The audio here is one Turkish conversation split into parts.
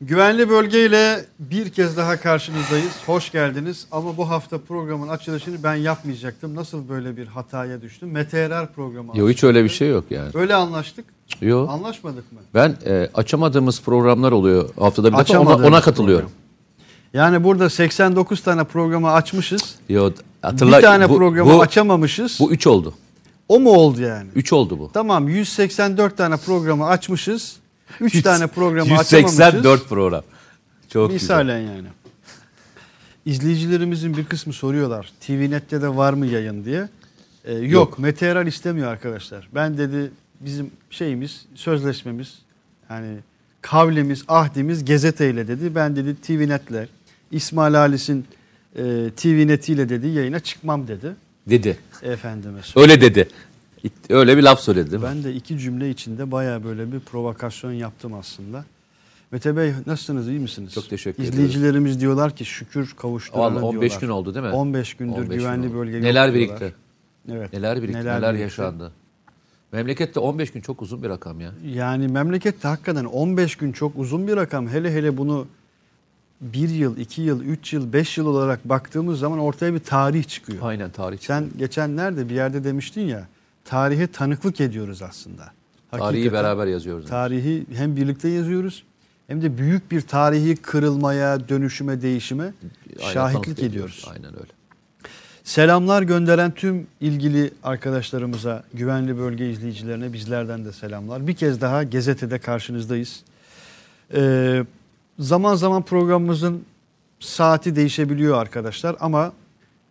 Güvenli bölgeyle bir kez daha karşınızdayız. Hoş geldiniz. Ama bu hafta programın açılışını ben yapmayacaktım. Nasıl böyle bir hataya düştüm? Meteorar programı. Yok hiç öyle bir şey yok yani. Öyle anlaştık. Yok. Anlaşmadık mı? Ben e, açamadığımız programlar oluyor haftada bir defa ona, ona katılıyorum. Yani burada 89 tane programı açmışız. Yo, hatırla, bir tane bu, programı bu, açamamışız. Bu 3 oldu. o mu oldu yani? 3 oldu bu. Tamam 184 tane programı açmışız. 3 tane programı açamamışız. 184 program. Çok güzel. Misalen yani. İzleyicilerimizin bir kısmı soruyorlar. TVNet'te de var mı yayın diye. Ee, yok, Yok. Meteoral istemiyor arkadaşlar. Ben dedi bizim şeyimiz, sözleşmemiz, yani kavlimiz, ahdimiz gazeteyle dedi. Ben dedi TVNet'le, İsmail Halis'in e, TVNet'iyle dedi yayına çıkmam dedi. Dedi. Efendime söyleyeyim. Öyle dedi. Öyle bir laf söyledi değil mi? Ben de iki cümle içinde baya böyle bir provokasyon yaptım aslında. Mete Bey nasılsınız iyi misiniz? Çok teşekkür İzleyicilerimiz diyorlar ki şükür kavuşturana Vallahi 15 diyorlar. gün oldu değil mi? 15 gündür 15 gün güvenli oldu. bölge Neler diyorlar. birikti? Evet. Neler birikti? Neler, birikti. yaşandı? Memlekette 15 gün çok uzun bir rakam ya. Yani memlekette hakikaten 15 gün çok uzun bir rakam. Hele hele bunu bir yıl, iki yıl, üç yıl, beş yıl olarak baktığımız zaman ortaya bir tarih çıkıyor. Aynen tarih. Sen geçen nerede bir yerde demiştin ya tarihe tanıklık ediyoruz aslında. Tarihi Hakikaten. beraber yazıyoruz. Tarihi hem birlikte yazıyoruz hem de büyük bir tarihi kırılmaya, dönüşüme, değişime Aynen şahitlik ediyoruz. Aynen öyle. Selamlar gönderen tüm ilgili arkadaşlarımıza, güvenli bölge izleyicilerine bizlerden de selamlar. Bir kez daha Gezete'de karşınızdayız. Ee, zaman zaman programımızın saati değişebiliyor arkadaşlar ama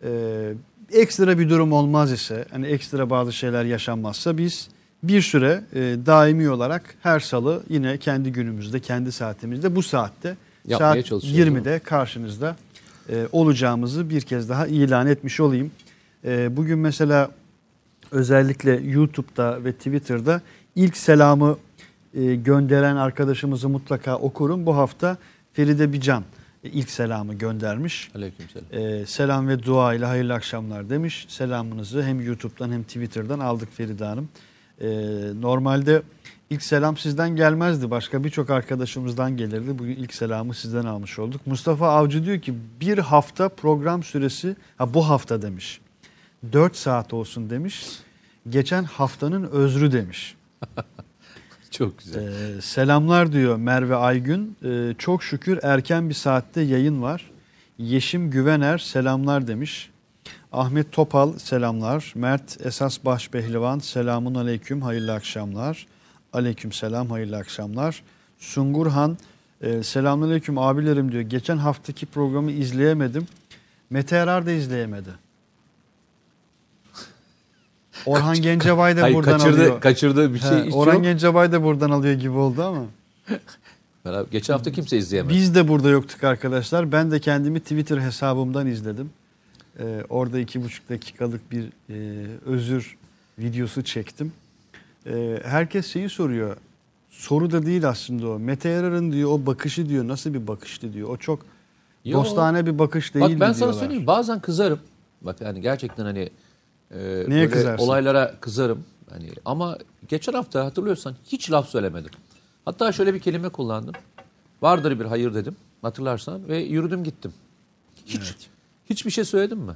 e, ekstra bir durum olmaz ise, hani ekstra bazı şeyler yaşanmazsa biz bir süre e, daimi olarak her salı yine kendi günümüzde, kendi saatimizde bu saatte Yapmaya saat çalışıyoruz, 20'de karşınızda e, olacağımızı bir kez daha ilan etmiş olayım. E, bugün mesela özellikle YouTube'da ve Twitter'da ilk selamı e, gönderen arkadaşımızı mutlaka okurum. Bu hafta Feride Bican ilk selamı göndermiş. Aleykümselam. E, selam ve dua ile hayırlı akşamlar demiş. Selamınızı hem YouTube'dan hem Twitter'dan aldık Feride Hanım. E, normalde ilk selam sizden gelmezdi. Başka birçok arkadaşımızdan gelirdi. Bugün ilk selamı sizden almış olduk. Mustafa Avcı diyor ki bir hafta program süresi, ha bu hafta demiş. 4 saat olsun demiş. Geçen haftanın özrü demiş. Çok güzel. Ee, selamlar diyor Merve Aygün. Ee, çok şükür erken bir saatte yayın var. Yeşim Güvener selamlar demiş. Ahmet Topal selamlar. Mert Esas Başpehlivan selamun aleyküm hayırlı akşamlar. Aleyküm selam hayırlı akşamlar. Sungurhan e, selamun aleyküm abilerim diyor. Geçen haftaki programı izleyemedim. Mete Erar da izleyemedi. Orhan Gencebay da Hayır, buradan kaçırdı, alıyor. kaçırdığı bir şey He, hiç Orhan yok. Gencebay da buradan alıyor gibi oldu ama. Beraber- Geçen hafta kimse izleyemedi. Biz de burada yoktuk arkadaşlar. Ben de kendimi Twitter hesabımdan izledim. Ee, orada iki buçuk dakikalık bir e, özür videosu çektim. Ee, herkes şeyi soruyor. Soru da değil aslında o. Mete Yarar'ın diyor o bakışı diyor nasıl bir bakıştı diyor. O çok Yo. dostane bir bakış değil Bak ben sana diyorlar. söyleyeyim bazen kızarım. Bak yani gerçekten hani e, Neye kızarsın? olaylara kızarım. Hani ama geçen hafta hatırlıyorsan hiç laf söylemedim. Hatta şöyle bir kelime kullandım. Vardır bir hayır dedim. Hatırlarsan ve yürüdüm gittim. Hiç Evet. hiçbir şey söyledim mi?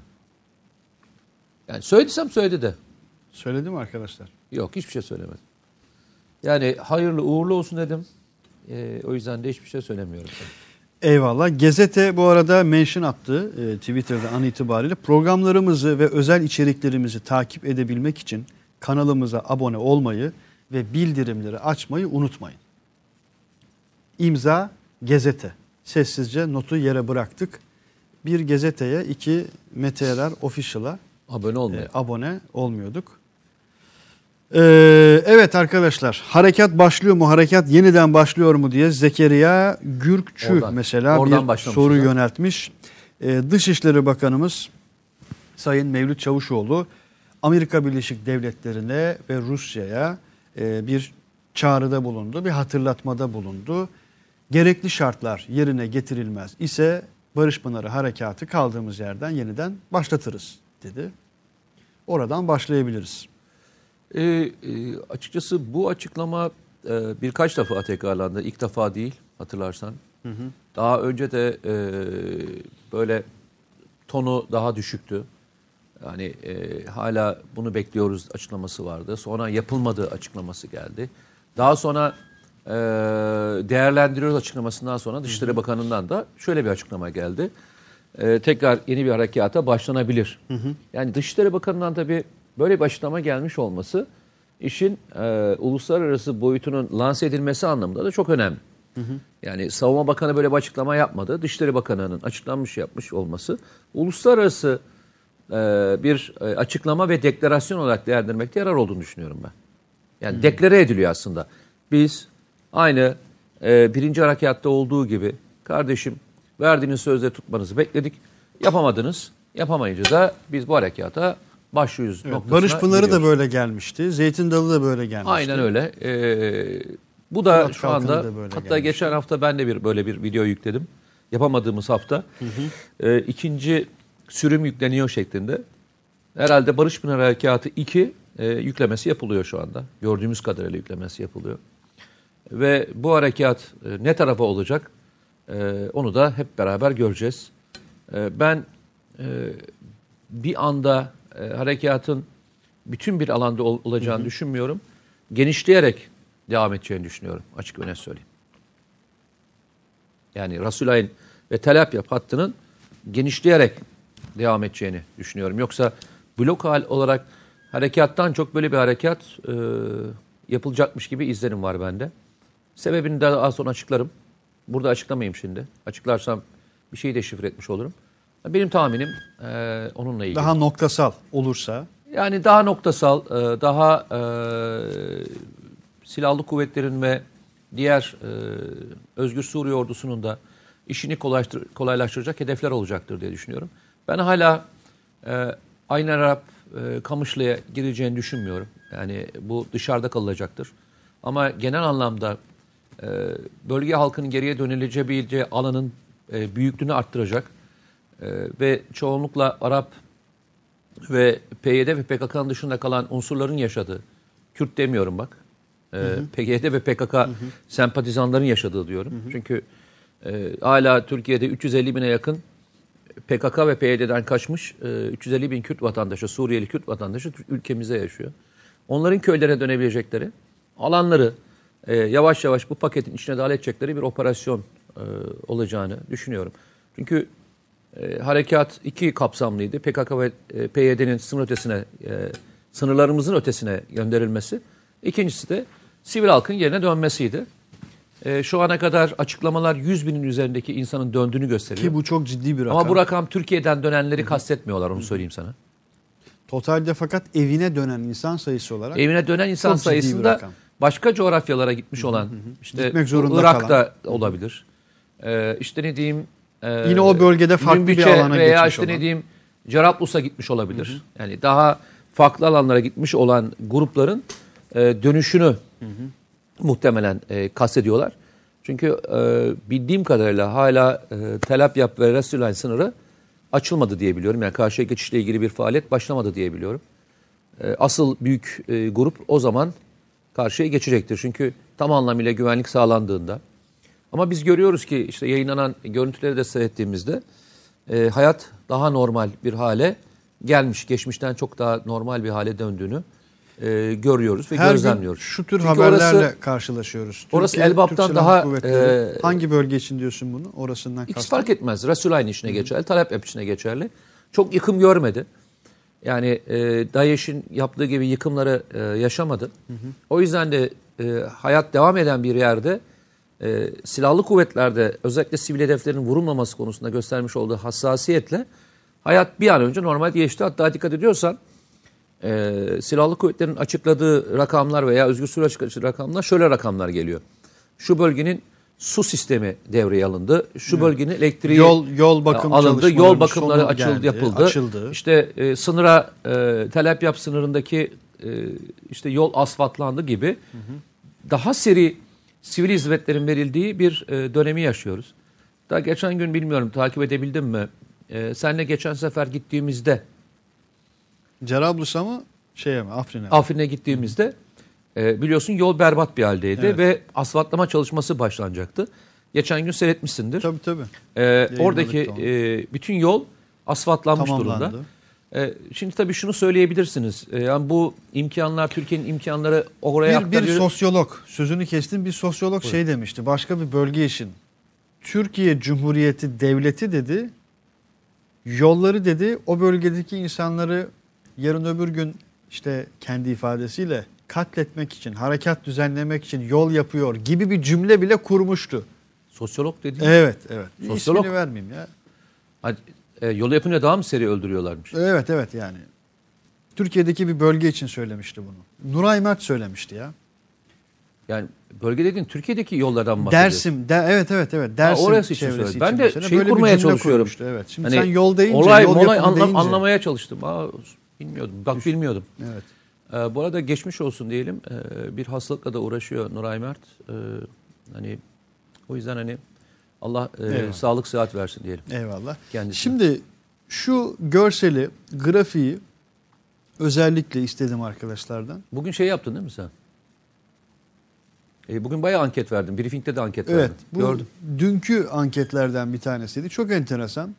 Yani söylediysem söyledi de. Söyledim arkadaşlar. Yok hiçbir şey söylemedim. Yani hayırlı uğurlu olsun dedim. E, o yüzden de hiçbir şey söylemiyorum. Eyvallah. Gezete bu arada mention attı e, Twitter'da an itibariyle. Programlarımızı ve özel içeriklerimizi takip edebilmek için kanalımıza abone olmayı ve bildirimleri açmayı unutmayın. İmza Gezete. Sessizce notu yere bıraktık. Bir Gezete'ye, iki Mete Erer Official'a Abone e, abone olmuyorduk. Ee, evet arkadaşlar harekat başlıyor mu harekat yeniden başlıyor mu diye Zekeriya Gürkçü Oradan- mesela oradan bir soru ha. yöneltmiş. Ee, Dışişleri Bakanımız Sayın Mevlüt Çavuşoğlu Amerika Birleşik Devletleri'ne ve Rusya'ya e, bir çağrıda bulundu, bir hatırlatmada bulundu. Gerekli şartlar yerine getirilmez ise Barış Pınarı Harekatı kaldığımız yerden yeniden başlatırız dedi. Oradan başlayabiliriz. E, e, açıkçası bu açıklama e, birkaç defa tekrarlandı. İlk defa değil hatırlarsan. Daha önce de e, böyle tonu daha düşüktü. Yani e, hala bunu bekliyoruz açıklaması vardı. Sonra yapılmadığı açıklaması geldi. Daha sonra e, değerlendiriyoruz açıklamasından sonra Dışişleri Bakanı'ndan da şöyle bir açıklama geldi. E, tekrar yeni bir harekata başlanabilir. Yani Dışişleri Bakanı'ndan tabii böyle bir açıklama gelmiş olması işin e, uluslararası boyutunun lanse edilmesi anlamında da çok önemli. Yani Savunma Bakanı böyle bir açıklama yapmadı. Dışişleri Bakanı'nın açıklanmış yapmış olması uluslararası e, bir e, açıklama ve deklarasyon olarak değerlendirmekte yarar olduğunu düşünüyorum ben. Yani deklare ediliyor aslında. Biz aynı e, birinci harekatta olduğu gibi kardeşim verdiğiniz sözleri tutmanızı bekledik. Yapamadınız. Yapamayınca da biz bu harekata başlıyoruz noktasına Barış Pınarı da gidiyoruz. böyle gelmişti. Zeytin Dalı da böyle gelmişti. Aynen öyle. Ee, bu da Murat şu anda da hatta gelmiş. geçen hafta ben de bir böyle bir video yükledim. Yapamadığımız hafta. Ee, ikinci sürüm yükleniyor şeklinde. Herhalde Barış Pınar Harekatı 2 e, yüklemesi yapılıyor şu anda. Gördüğümüz kadarıyla yüklemesi yapılıyor. Ve bu harekat e, ne tarafa olacak? E, onu da hep beraber göreceğiz. E, ben e, bir anda e, harekatın bütün bir alanda ol- olacağını düşünmüyorum. Genişleyerek devam edeceğini düşünüyorum. Açık net söyleyeyim. Yani Rasulayn ve Tel Abyad hattının genişleyerek devam edeceğini düşünüyorum. Yoksa blok hal olarak harekattan çok böyle bir harekat e, yapılacakmış gibi izlenim var bende. Sebebini az sonra açıklarım. Burada açıklamayayım şimdi. Açıklarsam bir şeyi de şifre etmiş olurum. Benim tahminim e, onunla ilgili. Daha noktasal olursa Yani daha noktasal, e, daha e, silahlı kuvvetlerin ve diğer e, Özgür Suriye ordusunun da işini kolaylaştır, kolaylaştıracak hedefler olacaktır diye düşünüyorum. Ben hala e, Aynı Arap e, Kamışlı'ya gireceğini düşünmüyorum. Yani bu dışarıda kalacaktır. Ama genel anlamda e, bölge halkının geriye dönüleceği alanın e, büyüklüğünü arttıracak e, ve çoğunlukla Arap ve PYD ve PKK'nın dışında kalan unsurların yaşadığı, Kürt demiyorum bak, e, PYD ve PKK sempatizanların yaşadığı diyorum. Çünkü e, hala Türkiye'de 350 bine yakın PKK ve PYD'den kaçmış e, 350 bin Kürt vatandaşı, Suriyeli Kürt vatandaşı ülkemizde yaşıyor. Onların köylerine dönebilecekleri, alanları e, yavaş yavaş bu paketin içine dahil edecekleri bir operasyon e, olacağını düşünüyorum. Çünkü e, harekat iki kapsamlıydı. PKK ve e, PYD'nin sınır ötesine, e, sınırlarımızın ötesine gönderilmesi. İkincisi de sivil halkın yerine dönmesiydi. E, şu ana kadar açıklamalar 100 binin üzerindeki insanın döndüğünü gösteriyor. ki bu çok ciddi bir rakam. Ama bu rakam Türkiye'den dönenleri kastetmiyorlar onu söyleyeyim sana. Totalde fakat evine dönen insan sayısı olarak Evine dönen insan sayısında başka coğrafyalara gitmiş olan işte Gitmek zorunda Irak'ta olabilir. Ee, işte ne diyeyim e, Yine o bölgede farklı bir alana veya geçmiş işte ne olan. diyeyim Cerablus'a gitmiş olabilir. Yani daha farklı alanlara gitmiş olan grupların e, dönüşünü muhtemelen e, kastediyorlar. Çünkü e, bildiğim kadarıyla hala e, Tel Abyad ve Resulayn sınırı açılmadı diye biliyorum. Yani karşıya geçişle ilgili bir faaliyet başlamadı diye biliyorum. E, asıl büyük e, grup o zaman karşıya geçecektir. Çünkü tam anlamıyla güvenlik sağlandığında. Ama biz görüyoruz ki işte yayınlanan görüntüleri de seyrettiğimizde e, hayat daha normal bir hale gelmiş. Geçmişten çok daha normal bir hale döndüğünü e, görüyoruz ve her gözlemliyoruz. şu tür Çünkü haberlerle orası- karşılaşıyoruz. orası Türkiye, Elbap'tan Türk Silahlı daha, e, hangi bölge için diyorsun bunu? Orasından kastın? fark etmez. Resulay'ın içine geçerli, Talep içine geçerli. Çok yıkım görmedi. Yani e, DAEŞ'in yaptığı gibi yıkımları e, yaşamadı. O yüzden de e, hayat devam eden bir yerde e, silahlı kuvvetlerde özellikle sivil hedeflerin vurulmaması konusunda göstermiş olduğu hassasiyetle hayat bir an önce normal geçti. Hatta dikkat ediyorsan e, silahlı kuvvetlerin açıkladığı rakamlar veya özgür sürü açıkladığı rakamlar şöyle rakamlar geliyor. Şu bölgenin su sistemi devreye alındı. Şu bölgenin elektriği Yol- yol bakım alındı. Yol bakımları açıldı, geldi, yapıldı. açıldı. İşte e, sınıra e, Tel Abyad sınırındaki e, işte yol asfaltlandı gibi daha seri sivil hizmetlerin verildiği bir e, dönemi yaşıyoruz. Daha geçen gün bilmiyorum takip edebildim mi? E, senle geçen sefer gittiğimizde Cerablus'a mı şeye mi Afrin'e mi? Afrin'e gittiğimizde e, biliyorsun yol berbat bir haldeydi Evet. ve asfaltlama çalışması başlanacaktı. Geçen gün seyretmişsindir. Tabii tabii. Ee, oradaki e, bütün yol asfaltlanmış Tamamlandı. durumda. Ee, şimdi tabii şunu söyleyebilirsiniz. Ee, yani bu imkanlar, Türkiye'nin imkanları oraya Bir, bir aktarıyor. sosyolog, sözünü kestim bir sosyolog şey demişti. Başka bir bölge için. Türkiye Cumhuriyeti Devleti dedi. Yolları dedi o bölgedeki insanları yarın öbür gün işte kendi ifadesiyle katletmek için, harekat düzenlemek için yol yapıyor gibi bir cümle bile kurmuştu. Sosyolog dediğin Evet, evet. Sosyolog. İsmini vermeyeyim ya. Hadi, e, yolu yapınca daha mı seri öldürüyorlarmış? Evet, evet yani. Türkiye'deki bir bölge için söylemişti bunu. Nuray Mert söylemişti ya. Yani bölge dediğin Türkiye'deki yollardan bahsediyorsun? Dersim, de, evet evet evet. Dersim orası için çevresi söyledim. Ben de mesela şeyi böyle bir kurmaya çalışıyorum. Evet. Şimdi Hani sen yol deyince, olay, yol molay yapımı anlam- deyince. anlamaya çalıştım. Aa, bilmiyordum. Bak bilmiyordum. Evet. Ee, bu arada geçmiş olsun diyelim. Ee, bir hastalıkla da uğraşıyor Nuray Mert. Ee, hani o yüzden hani Allah e, Eyvallah. sağlık sıhhat versin diyelim. Eyvallah. Kendisine. Şimdi şu görseli, grafiği özellikle istedim arkadaşlardan. Bugün şey yaptın değil mi sen? E, bugün bayağı anket verdin. Briefing'de de anket Evet. verdin. Bu Gördüm. dünkü anketlerden bir tanesiydi. Çok enteresan.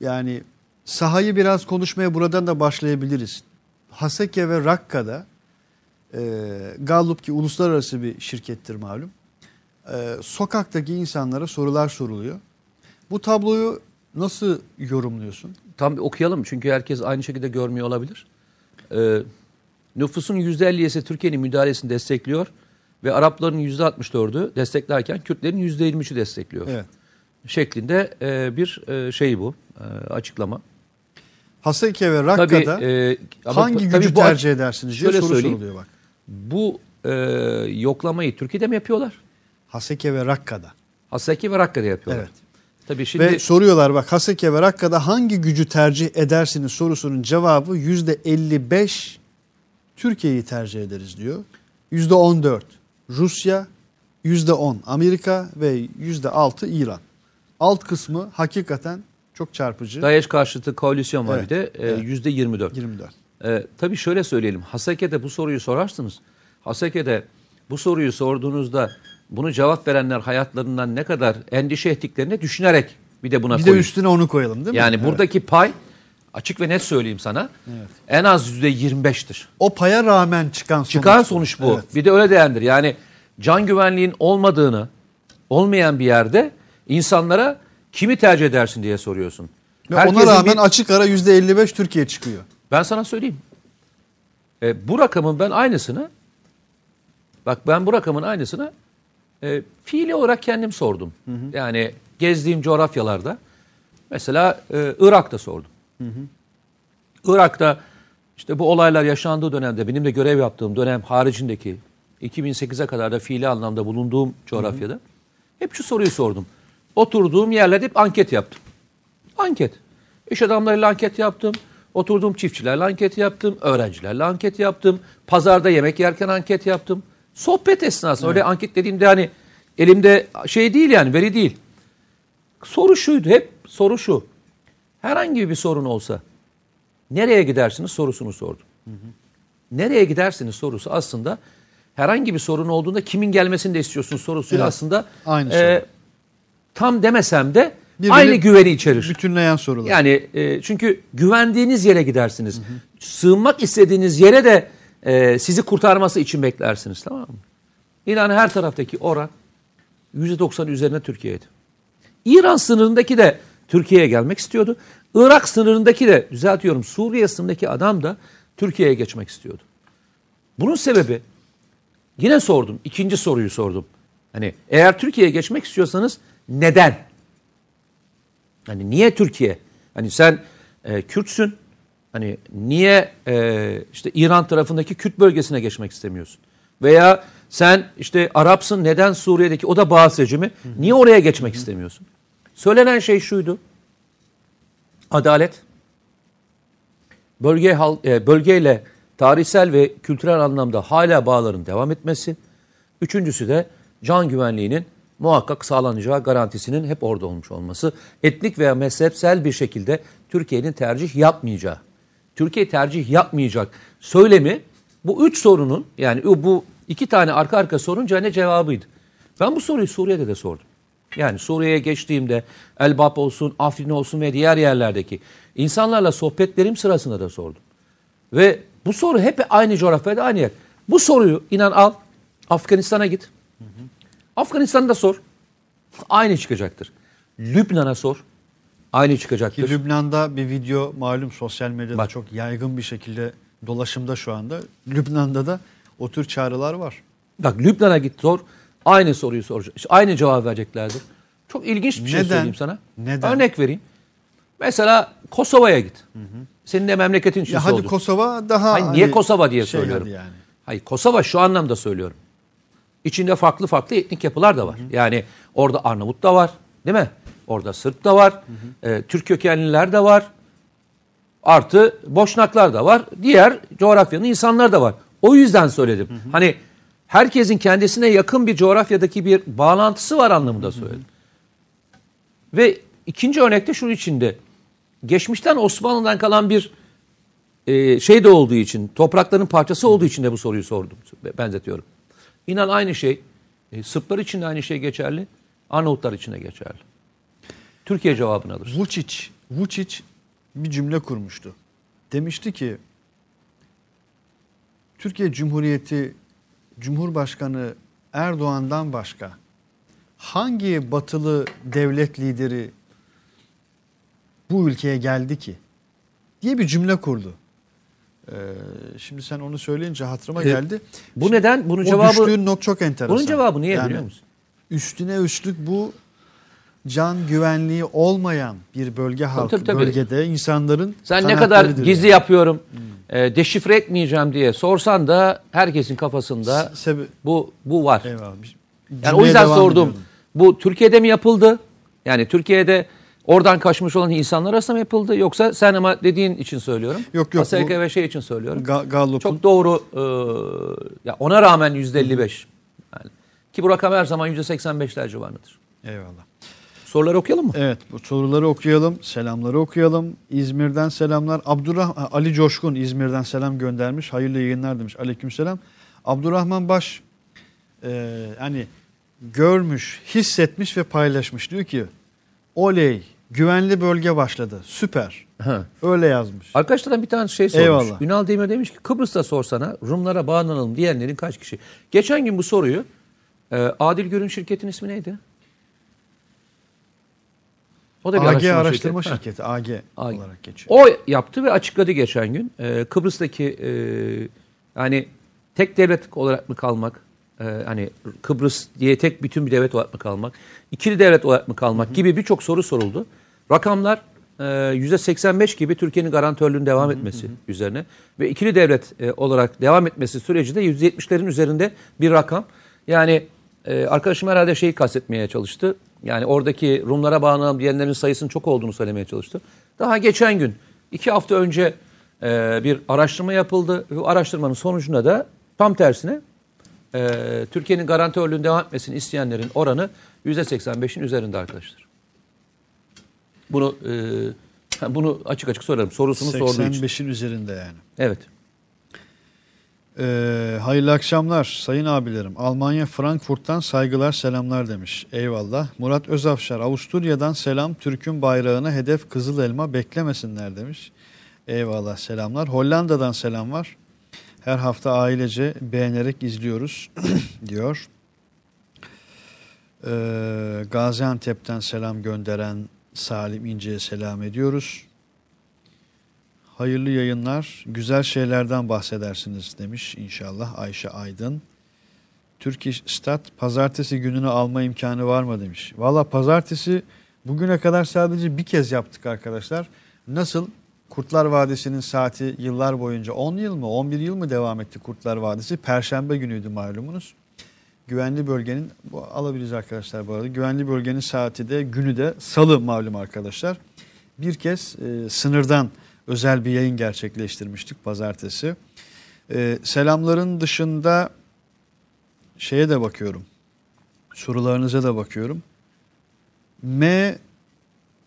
Yani sahayı biraz konuşmaya buradan da başlayabiliriz. Haseke ve Rakka'da e, Gallup ki uluslararası bir şirkettir malum. E, sokaktaki insanlara sorular soruluyor. Bu tabloyu nasıl yorumluyorsun? Tam okuyalım çünkü herkes aynı şekilde görmüyor olabilir. Ee, nüfusun %50'si Türkiye'nin müdahalesini destekliyor ve Arapların %64'ü desteklerken Kürtlerin %23'ü destekliyor. Evet. Şeklinde e, bir e, şey bu e, açıklama. Haseke ve Rakka'da e, ama hangi tabii gücü bu- tercih edersiniz diye soru soruluyor bak. Bu e, yoklamayı Türkiye'de mi yapıyorlar? Haseke ve Rakka'da. Haseki ve Rakka'da yapıyorlar. Evet. Tabii şimdi Ve soruyorlar bak Haseke ve Rakka'da hangi gücü tercih edersiniz sorusunun cevabı %55 Türkiye'yi tercih ederiz diyor. %14 Rusya, %10 Amerika ve %6 İran. Alt kısmı hakikaten çok çarpıcı. DAEŞ karşıtı koalisyon var Evet, bir de e, evet. yüzde 24. 24. Ee, tabii şöyle söyleyelim. Haseke'de bu soruyu sorarsınız. Haseke'de bu soruyu sorduğunuzda bunu cevap verenler hayatlarından ne kadar endişe ettiklerini düşünerek bir de buna Bir de koyun. üstüne onu koyalım değil mi? Yani Evet. buradaki pay açık ve net söyleyeyim sana Evet. en az yüzde 25'tir. o paya rağmen çıkan sonuç. Çıkan sonuç bu. Evet. Bir de öyle değerlendir. Yani can güvenliğin olmadığını, olmayan bir yerde insanlara kimi tercih edersin diye soruyorsun. Ve ona rağmen bir- açık ara %55 Türkiye çıkıyor. Ben sana söyleyeyim. E, bu rakamın ben aynısını bak ben bu rakamın aynısını e, fiili olarak kendim sordum. Yani gezdiğim coğrafyalarda mesela e, Irak'ta sordum. Irak'ta işte bu olaylar yaşandığı dönemde benim de görev yaptığım dönem haricindeki 2008'e kadar da fiili anlamda bulunduğum coğrafyada hep şu soruyu sordum. Oturduğum yerlerde hep anket yaptım. Anket. İş adamlarıyla anket yaptım. Oturduğum çiftçilerle anket yaptım. Öğrencilerle anket yaptım. Pazarda yemek yerken anket yaptım. Sohbet esnasında öyle anket dediğimde hani elimde şey değil yani veri değil. Soru şuydu hep soru şu. Herhangi bir sorun olsa nereye gidersiniz sorusunu sordum. Nereye gidersiniz sorusu aslında herhangi bir sorun olduğunda kimin gelmesini de istiyorsunuz sorusuyla Evet, aslında aynı e, tam demesem de Birbirini aynı güveni içerir. Bütünleyen sorular. Yani e, çünkü güvendiğiniz yere gidersiniz. Sığınmak istediğiniz yere de e, sizi kurtarması için beklersiniz tamam mı? İnan her taraftaki oran %90 üzerine Türkiye'ydi. İran sınırındaki de Türkiye'ye gelmek istiyordu. Irak sınırındaki de düzeltiyorum Suriye sınırındaki adam da Türkiye'ye geçmek istiyordu. Bunun sebebi yine sordum. ikinci soruyu sordum. Hani eğer Türkiye'ye geçmek istiyorsanız neden? Hani niye Türkiye? Hani sen e, Kürtsün. Hani niye e, işte İran tarafındaki Kürt bölgesine geçmek istemiyorsun? Veya sen işte Arapsın neden Suriye'deki o da Bağız rejimi niye oraya geçmek istemiyorsun? Söylenen şey şuydu. Adalet. Bölge e, bölgeyle tarihsel ve kültürel anlamda hala bağların devam etmesi. Üçüncüsü de can güvenliğinin muhakkak sağlanacağı garantisinin hep orada olmuş olması. Etnik veya mezhepsel bir şekilde Türkiye'nin tercih yapmayacağı. Türkiye tercih yapmayacak söylemi bu üç sorunun yani bu iki tane arka arka sorun ne cevabıydı. Ben bu soruyu Suriye'de de sordum. Yani Suriye'ye geçtiğimde Elbap olsun, Afrin olsun ve diğer yerlerdeki insanlarla sohbetlerim sırasında da sordum. Ve bu soru hep aynı coğrafyada aynı yer. Bu soruyu inan al Afganistan'a git. Afganistan'da sor. Aynı çıkacaktır. Lübnan'a sor. Aynı Ki çıkacaktır. Lübnan'da bir video malum sosyal medyada Bak. çok yaygın bir şekilde dolaşımda şu anda. Lübnan'da da o tür çağrılar var. Bak Lübnan'a git sor. Aynı soruyu soracak. işte Aynı cevap vereceklerdir. Çok ilginç bir şey Neden? söyleyeyim sana. Neden? Örnek vereyim. Mesela Kosova'ya git. Senin de memleketin için Ya hadi sordum. Kosova daha Hayır, niye hani Kosova diye şey söylüyorum. yani. Hayır Kosova şu anlamda söylüyorum. İçinde farklı farklı etnik yapılar da var. Yani orada Arnavut da var değil mi? Orada Sırp da var. e, Türk kökenliler de var. Artı Boşnaklar da var. Diğer coğrafyanın insanlar da var. O yüzden söyledim. Hani herkesin kendisine yakın bir coğrafyadaki bir bağlantısı var anlamında söyledim. Ve ikinci örnekte şunun içinde. Geçmişten Osmanlı'dan kalan bir e, şey de olduğu için, toprakların parçası olduğu için de bu soruyu sordum, benzetiyorum. İnan aynı şey, e, Sırplar için de aynı şey geçerli, Arnavutlar için de geçerli. Türkiye cevabını alır. Vučić, Vučić bir cümle kurmuştu. Demişti ki Türkiye Cumhuriyeti Cumhurbaşkanı Erdoğan'dan başka hangi batılı devlet lideri bu ülkeye geldi ki diye bir cümle kurdu. Ee, şimdi sen onu söyleyince hatırıma E, geldi. Bu neden? Bunun O cevabı düştüğün nok çok enteresan. bunun cevabı niye Yani biliyor musun? Üstüne üstlük bu can güvenliği olmayan bir bölge halkı tabii, tabii. bölgede insanların Sen ne kadar gizli yani. yapıyorum, e, deşifre etmeyeceğim diye sorsan da herkesin kafasında Sebe- bu bu var. Eyvallah. Yani o yüzden sordum. ediyordum. Bu Türkiye'de mi yapıldı? Yani Türkiye'de oradan kaçmış olan insanlar arasında mı yapıldı? Yoksa sen ama dediğin için söylüyorum. Yok, yok, ASK ve şey için söylüyorum. Ga- Gallup'un Çok doğru. e, ya ona rağmen yüzde 55. Yani, ki bu rakam her zaman yüzde 85'ler civarındadır. Eyvallah. Soruları okuyalım mı? Evet bu soruları okuyalım, selamları okuyalım. İzmir'den selamlar. Abdurrah Ali Coşkun İzmir'den selam göndermiş. Hayırlı yayınlar demiş. Aleykümselam. Abdurrahman Baş e, hani görmüş, hissetmiş ve paylaşmış. Diyor ki oley güvenli bölge başladı. Süper. Ha. Öyle yazmış. Arkadaşlardan bir tane şey sormuş. Eyvallah. Ünal Demir demiş ki Kıbrıs'ta sorsana Rumlara bağlanalım diyenlerin kaç kişi? Geçen gün bu soruyu e, Adil Görün şirketin ismi neydi? O da bir AG araştırma, araştırma şirketi. şirketi, AG, AG. olarak geçiyor. O yaptı ve açıkladı geçen gün. Ee, Kıbrıs'taki e, yani tek devlet olarak mı kalmak, e, hani Kıbrıs diye tek bütün bir devlet olarak mı kalmak, ikili devlet olarak mı kalmak gibi birçok soru soruldu. Rakamlar e, %85 gibi Türkiye'nin garantörlüğünün devam etmesi üzerine ve ikili devlet e, olarak devam etmesi süreci de %70'lerin üzerinde bir rakam. Yani e, arkadaşım herhalde şeyi kastetmeye çalıştı. Yani oradaki Rumlara bağlanan diyenlerin sayısının çok olduğunu söylemeye çalıştı. Daha geçen gün, iki hafta önce e, bir araştırma yapıldı. Bu araştırmanın sonucunda da tam tersine e, Türkiye'nin garantörlüğünün devam etmesini isteyenlerin oranı %85'in üzerinde arkadaşlar. Bunu e, bunu açık açık sorarım. Sorusunu sorduğu için. 85'in üzerinde yani. Evet. Ee, hayırlı akşamlar sayın abilerim. Almanya Frankfurt'tan saygılar selamlar demiş. Eyvallah. Murat Özafşar Avusturya'dan selam Türk'ün bayrağına hedef kızıl elma beklemesinler demiş. Eyvallah selamlar. Hollanda'dan selam var. Her hafta ailece beğenerek izliyoruz diyor. Ee, Gaziantep'ten selam gönderen Salim İnce'ye selam ediyoruz. Hayırlı yayınlar, güzel şeylerden bahsedersiniz demiş inşallah Ayşe Aydın. Türk Stat pazartesi gününü alma imkanı var mı demiş. Valla pazartesi bugüne kadar sadece bir kez yaptık arkadaşlar. Nasıl Kurtlar Vadisi'nin saati yıllar boyunca 10 yıl mı 11 yıl mı devam etti Kurtlar Vadisi? Perşembe günüydü malumunuz. Güvenli bölgenin bu alabiliriz arkadaşlar bu arada. Güvenli bölgenin saati de günü de salı malum arkadaşlar. Bir kez e, sınırdan özel bir yayın gerçekleştirmiştik pazartesi. E, selamların dışında şeye de bakıyorum. Sorularınıza da bakıyorum. M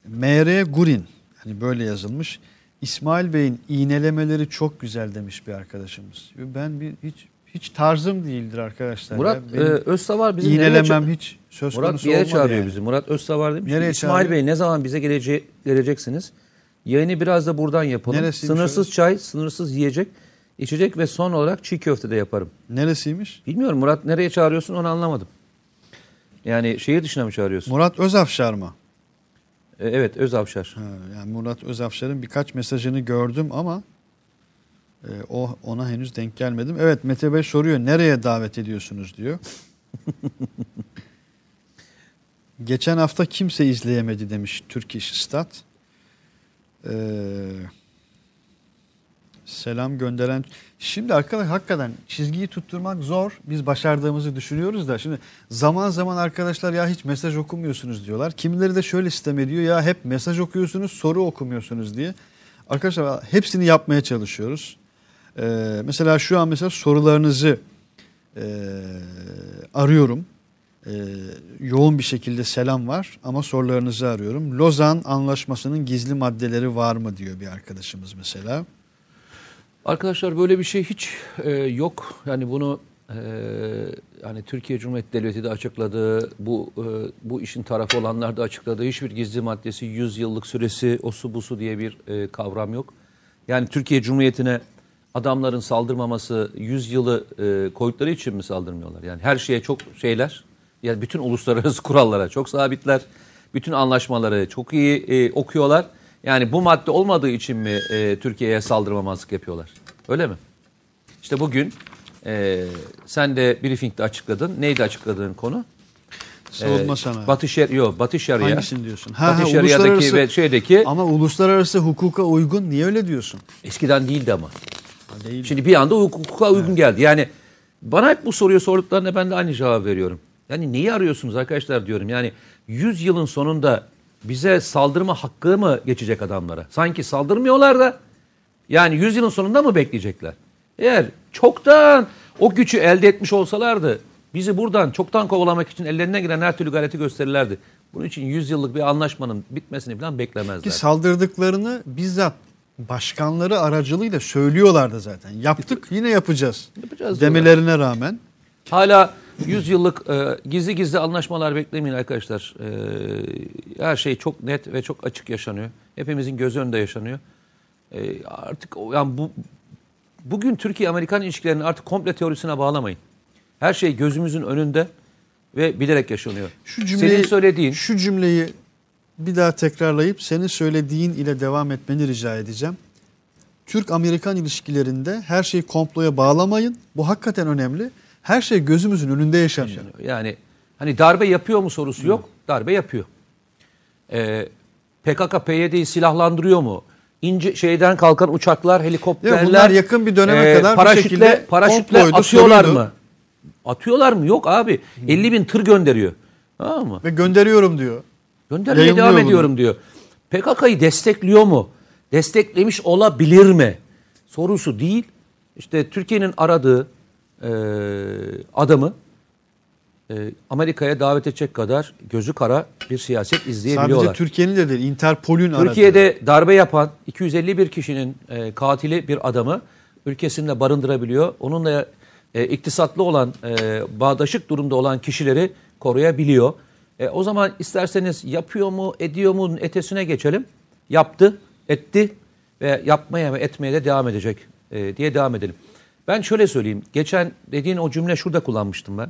MR Gurin hani böyle yazılmış. İsmail Bey'in iğnelemeleri çok güzel demiş bir arkadaşımız. Ben bir hiç hiç tarzım değildir arkadaşlar. Murat e, Özsavar bizi nereye iğnelemem hiç söz Murat konusu bir yere olmadı çağırıyor yani. bizi. Murat Özsavar demiş Nereye İsmail çağırıyor? Bey ne zaman bize gelece geleceksiniz? Yayını biraz da buradan yapalım. Neresiymiş sınırsız orası? çay, sınırsız yiyecek, içecek ve son olarak çiğ köfte de yaparım. Neresiymiş? Bilmiyorum Murat nereye çağırıyorsun onu anlamadım. Yani şehir dışına mı çağırıyorsun? Murat Özafşar mı? E, evet Özavşar. Ha, yani Murat Özafşar'ın birkaç mesajını gördüm ama e, o ona henüz denk gelmedim. Evet Mete Bey soruyor nereye davet ediyorsunuz diyor. Geçen hafta kimse izleyemedi demiş Türk İş Stat. Ee, selam gönderen. Şimdi arkadaş hakikaten çizgiyi tutturmak zor. Biz başardığımızı düşünüyoruz da şimdi zaman zaman arkadaşlar ya hiç mesaj okumuyorsunuz diyorlar. Kimileri de şöyle sistem ediyor ya hep mesaj okuyorsunuz soru okumuyorsunuz diye. Arkadaşlar hepsini yapmaya çalışıyoruz. Ee, mesela şu an mesela sorularınızı e, arıyorum. Ee, yoğun bir şekilde selam var ama sorularınızı arıyorum. Lozan Anlaşması'nın gizli maddeleri var mı diyor bir arkadaşımız mesela. Arkadaşlar böyle bir şey hiç e, yok. Yani bunu e, yani Türkiye Cumhuriyeti Devleti de açıkladı. Bu e, bu işin tarafı olanlar da açıkladı. Hiçbir gizli maddesi, 100 yıllık süresi, osu busu diye bir e, kavram yok. Yani Türkiye Cumhuriyeti'ne adamların saldırmaması 100 yılı e, koydukları için mi saldırmıyorlar? Yani her şeye çok şeyler. Yani bütün uluslararası kurallara çok sabitler. Bütün anlaşmaları çok iyi e, okuyorlar. Yani bu madde olmadığı için mi e, Türkiye'ye saldırmamazlık yapıyorlar? Öyle mi? İşte bugün e, sen de briefingde açıkladın. Neydi açıkladığın konu? Savunma E, sanayi. Batı, şer Yo, Batı Şeria. Hangisini diyorsun? Batı Şeria'daki uluslararası- ve şeydeki Ama uluslararası hukuka uygun niye öyle diyorsun? eskiden değildi ama. Değil. Şimdi bir anda hukuka uygun geldi. Yani bana hep bu soruyu sorduklarında ben de aynı cevap veriyorum. Yani neyi arıyorsunuz arkadaşlar diyorum. Yani 100 yılın sonunda bize saldırma hakkı mı geçecek adamlara? Sanki saldırmıyorlar da yani 100 yılın sonunda mı bekleyecekler? Eğer çoktan o gücü elde etmiş olsalardı bizi buradan çoktan kovalamak için ellerine giren her türlü gayreti gösterirlerdi. Bunun için 100 yıllık bir anlaşmanın bitmesini falan beklemezler. Ki saldırdıklarını bizzat başkanları aracılığıyla söylüyorlardı zaten. Yaptık yine yapacağız. Yapacağız demelerine rağmen. Hala 100 yıllık e, gizli gizli anlaşmalar beklemeyin arkadaşlar. E, her şey çok net ve çok açık yaşanıyor. Hepimizin göz önünde yaşanıyor. E, artık yani bu bugün Türkiye-Amerikan ilişkilerini artık komple teorisine bağlamayın. Her şey gözümüzün önünde ve bilerek yaşanıyor. Şu cümleyi, Senin söylediğin şu cümleyi bir daha tekrarlayıp senin söylediğin ile devam etmeni rica edeceğim. Türk-Amerikan ilişkilerinde her şeyi komploya bağlamayın. Bu hakikaten önemli. Her şey gözümüzün önünde yaşanıyor. Yani hani darbe yapıyor mu sorusu yok. Darbe yapıyor. Ee, PKK PYD'yi silahlandırıyor mu? İnce şeyden kalkan uçaklar, helikopterler. Ya bunlar yakın bir döneme e, kadar bu paraşütle, şekilde paraşütle atıyorlar soruydu. mı? Atıyorlar mı? Yok abi. 50 bin tır gönderiyor. Tamam mı? Ve gönderiyorum diyor. Göndermeye devam bunu. ediyorum diyor. PKK'yı destekliyor mu? Desteklemiş olabilir mi? Sorusu değil. İşte Türkiye'nin aradığı e, adamı e, Amerika'ya davet edecek kadar gözü kara bir siyaset izleyebiliyorlar. Sadece Türkiye'nin de değil, Interpol'ün aradığı. Türkiye'de darbe yapan 251 kişinin e, katili bir adamı ülkesinde barındırabiliyor. Onunla e, iktisatlı olan, e, bağdaşık durumda olan kişileri koruyabiliyor. E, o zaman isterseniz yapıyor mu, ediyor mu etesine geçelim. Yaptı, etti ve yapmaya ve etmeye de devam edecek e, diye devam edelim. Ben şöyle söyleyeyim. Geçen dediğin o cümle şurada kullanmıştım ben.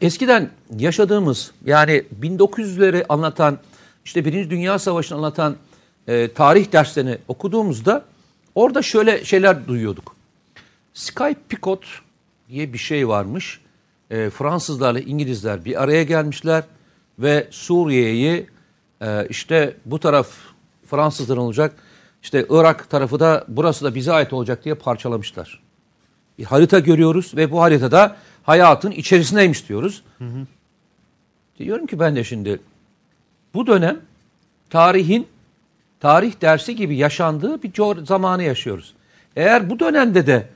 Eskiden yaşadığımız yani 1900'leri anlatan işte Birinci Dünya Savaşı'nı anlatan e, tarih derslerini okuduğumuzda orada şöyle şeyler duyuyorduk. Sky Picot diye bir şey varmış. E, Fransızlarla İngilizler bir araya gelmişler ve Suriye'yi e, işte bu taraf Fransızların olacak işte Irak tarafı da burası da bize ait olacak diye parçalamışlar bir harita görüyoruz ve bu haritada hayatın içerisindeymiş diyoruz. Diyorum ki ben de şimdi bu dönem tarihin tarih dersi gibi yaşandığı bir zamanı yaşıyoruz. Eğer bu dönemde de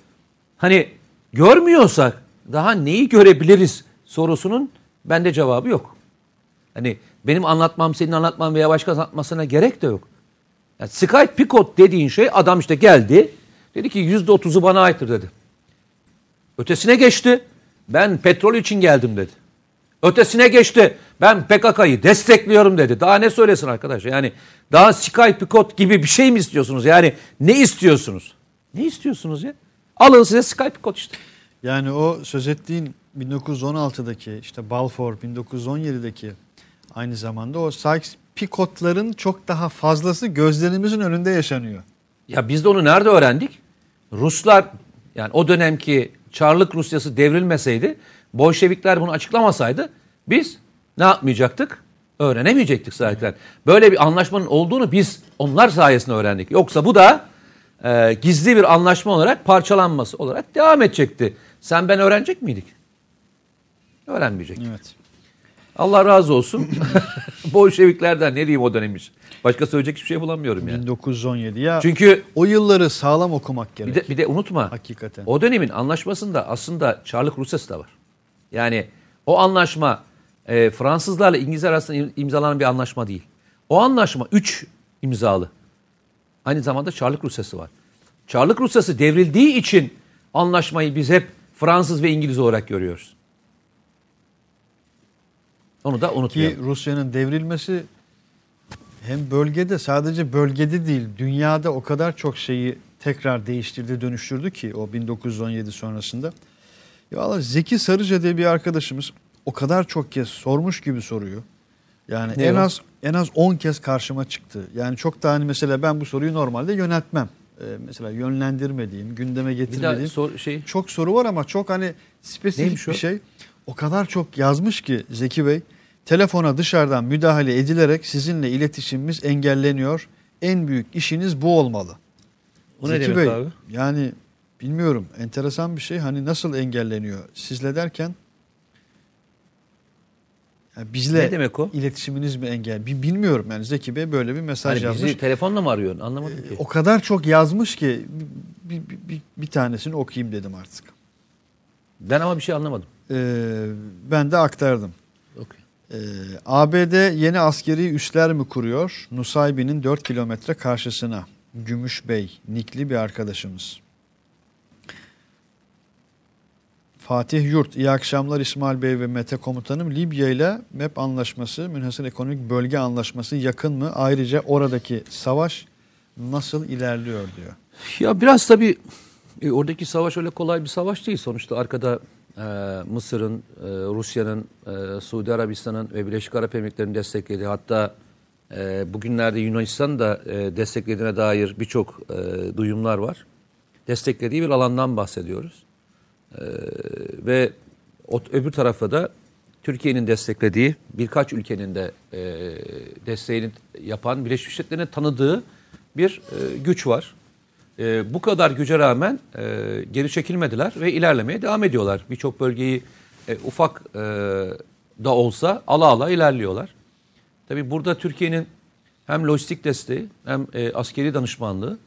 hani görmüyorsak daha neyi görebiliriz sorusunun bende cevabı yok. Hani benim anlatmam, senin anlatman veya başka anlatmasına gerek de yok. Yani Sky Picot dediğin şey adam işte geldi. Dedi ki yüzde otuzu bana aittir dedi. Ötesine geçti. Ben petrol için geldim dedi. Ötesine geçti. Ben PKK'yı destekliyorum dedi. Daha ne söylesin arkadaş? Yani daha Sky Picot gibi bir şey mi istiyorsunuz? Yani ne istiyorsunuz? Ne istiyorsunuz ya? Alın size Sky Picot işte. Yani o söz ettiğin 1916'daki işte Balfour 1917'deki aynı zamanda o Sykes-Picot'ların çok daha fazlası gözlerimizin önünde yaşanıyor. Ya biz de onu nerede öğrendik? Ruslar yani o dönemki Çarlık Rusyası devrilmeseydi, Bolşevikler bunu açıklamasaydı biz ne yapmayacaktık? Öğrenemeyecektik zaten. Böyle bir anlaşmanın olduğunu biz onlar sayesinde öğrendik. Yoksa bu da e, gizli bir anlaşma olarak parçalanması olarak devam edecekti. Sen ben öğrenecek miydik? Öğrenmeyecektik. Evet. Allah razı olsun. Bolşeviklerden ne diyeyim o dönem için. Başka söyleyecek hiçbir şey bulamıyorum yani. 1917 ya Çünkü o yılları sağlam okumak bir gerek. de, bir de unutma. Hakikaten. O dönemin anlaşmasında aslında Çarlık Rusyası da var. Yani o anlaşma e, Fransızlarla İngilizler arasında im- imzalanan bir anlaşma değil. O anlaşma 3 imzalı. Aynı zamanda Çarlık Rusyası var. Çarlık Rusyası devrildiği için anlaşmayı biz hep Fransız ve İngiliz olarak görüyoruz. Onu da Ki unutmayalım. Rusya'nın devrilmesi hem bölgede sadece bölgede değil dünyada o kadar çok şeyi tekrar değiştirdi dönüştürdü ki o 1917 sonrasında. Ya valla Zeki Sarıca diye bir arkadaşımız o kadar çok kez sormuş gibi soruyor. Yani Ne en o? az en az 10 kez karşıma çıktı. Yani çok da hani mesela ben bu soruyu normalde yöneltmem. Ee, mesela yönlendirmediğim, gündeme Bir daha getirmediğim sor, şey çok soru var ama çok hani spesifik bir şey. O kadar çok yazmış ki Zeki Bey. Telefona dışarıdan müdahale edilerek sizinle iletişimimiz engelleniyor. En büyük işiniz bu olmalı. O ne Zeki demek Bey, abi? yani bilmiyorum enteresan bir şey. Hani nasıl engelleniyor? Sizle derken yani bizle Ne demek o? iletişiminiz mi engel? Bi- Bilmiyorum yani Zeki Bey böyle bir mesaj hani yazmış. bizi telefonla mı arıyorsun? Anlamadım ki. O kadar çok yazmış ki bir, bir, bir, bir tanesini okuyayım dedim artık. Ben ama bir şey anlamadım. Ee, ben de aktardım. Okey. Ee, ABD yeni askeri üsler mi kuruyor? Nusaybin'in 4 kilometre karşısına. Gümüşbey, Nikli bir arkadaşımız. Fatih Yurt, iyi akşamlar İsmail Bey ve Mete Komutanım. Libya ile MEP anlaşması, Münhasır Ekonomik Bölge Anlaşması yakın mı? Ayrıca oradaki savaş nasıl ilerliyor diyor. Ya biraz tabii e, oradaki savaş öyle kolay bir savaş değil. Sonuçta arkada e, Mısır'ın, e, Rusya'nın, e, Suudi Arabistan'ın ve Birleşik Arap Emirlikleri'nin desteklediği hatta e, bugünlerde Yunanistan'ın da e, desteklediğine dair birçok e, duyumlar var. Desteklediği bir alandan bahsediyoruz. E, ve o, öbür tarafa da Türkiye'nin desteklediği birkaç ülkenin de e, desteğini yapan Birleşmiş Milletler'in tanıdığı bir e, güç var. E, bu kadar güce rağmen e, geri çekilmediler ve ilerlemeye devam ediyorlar. Birçok bölgeyi e, ufak e, da olsa ala ala ilerliyorlar. Tabii burada Türkiye'nin hem lojistik desteği hem e, askeri danışmanlığı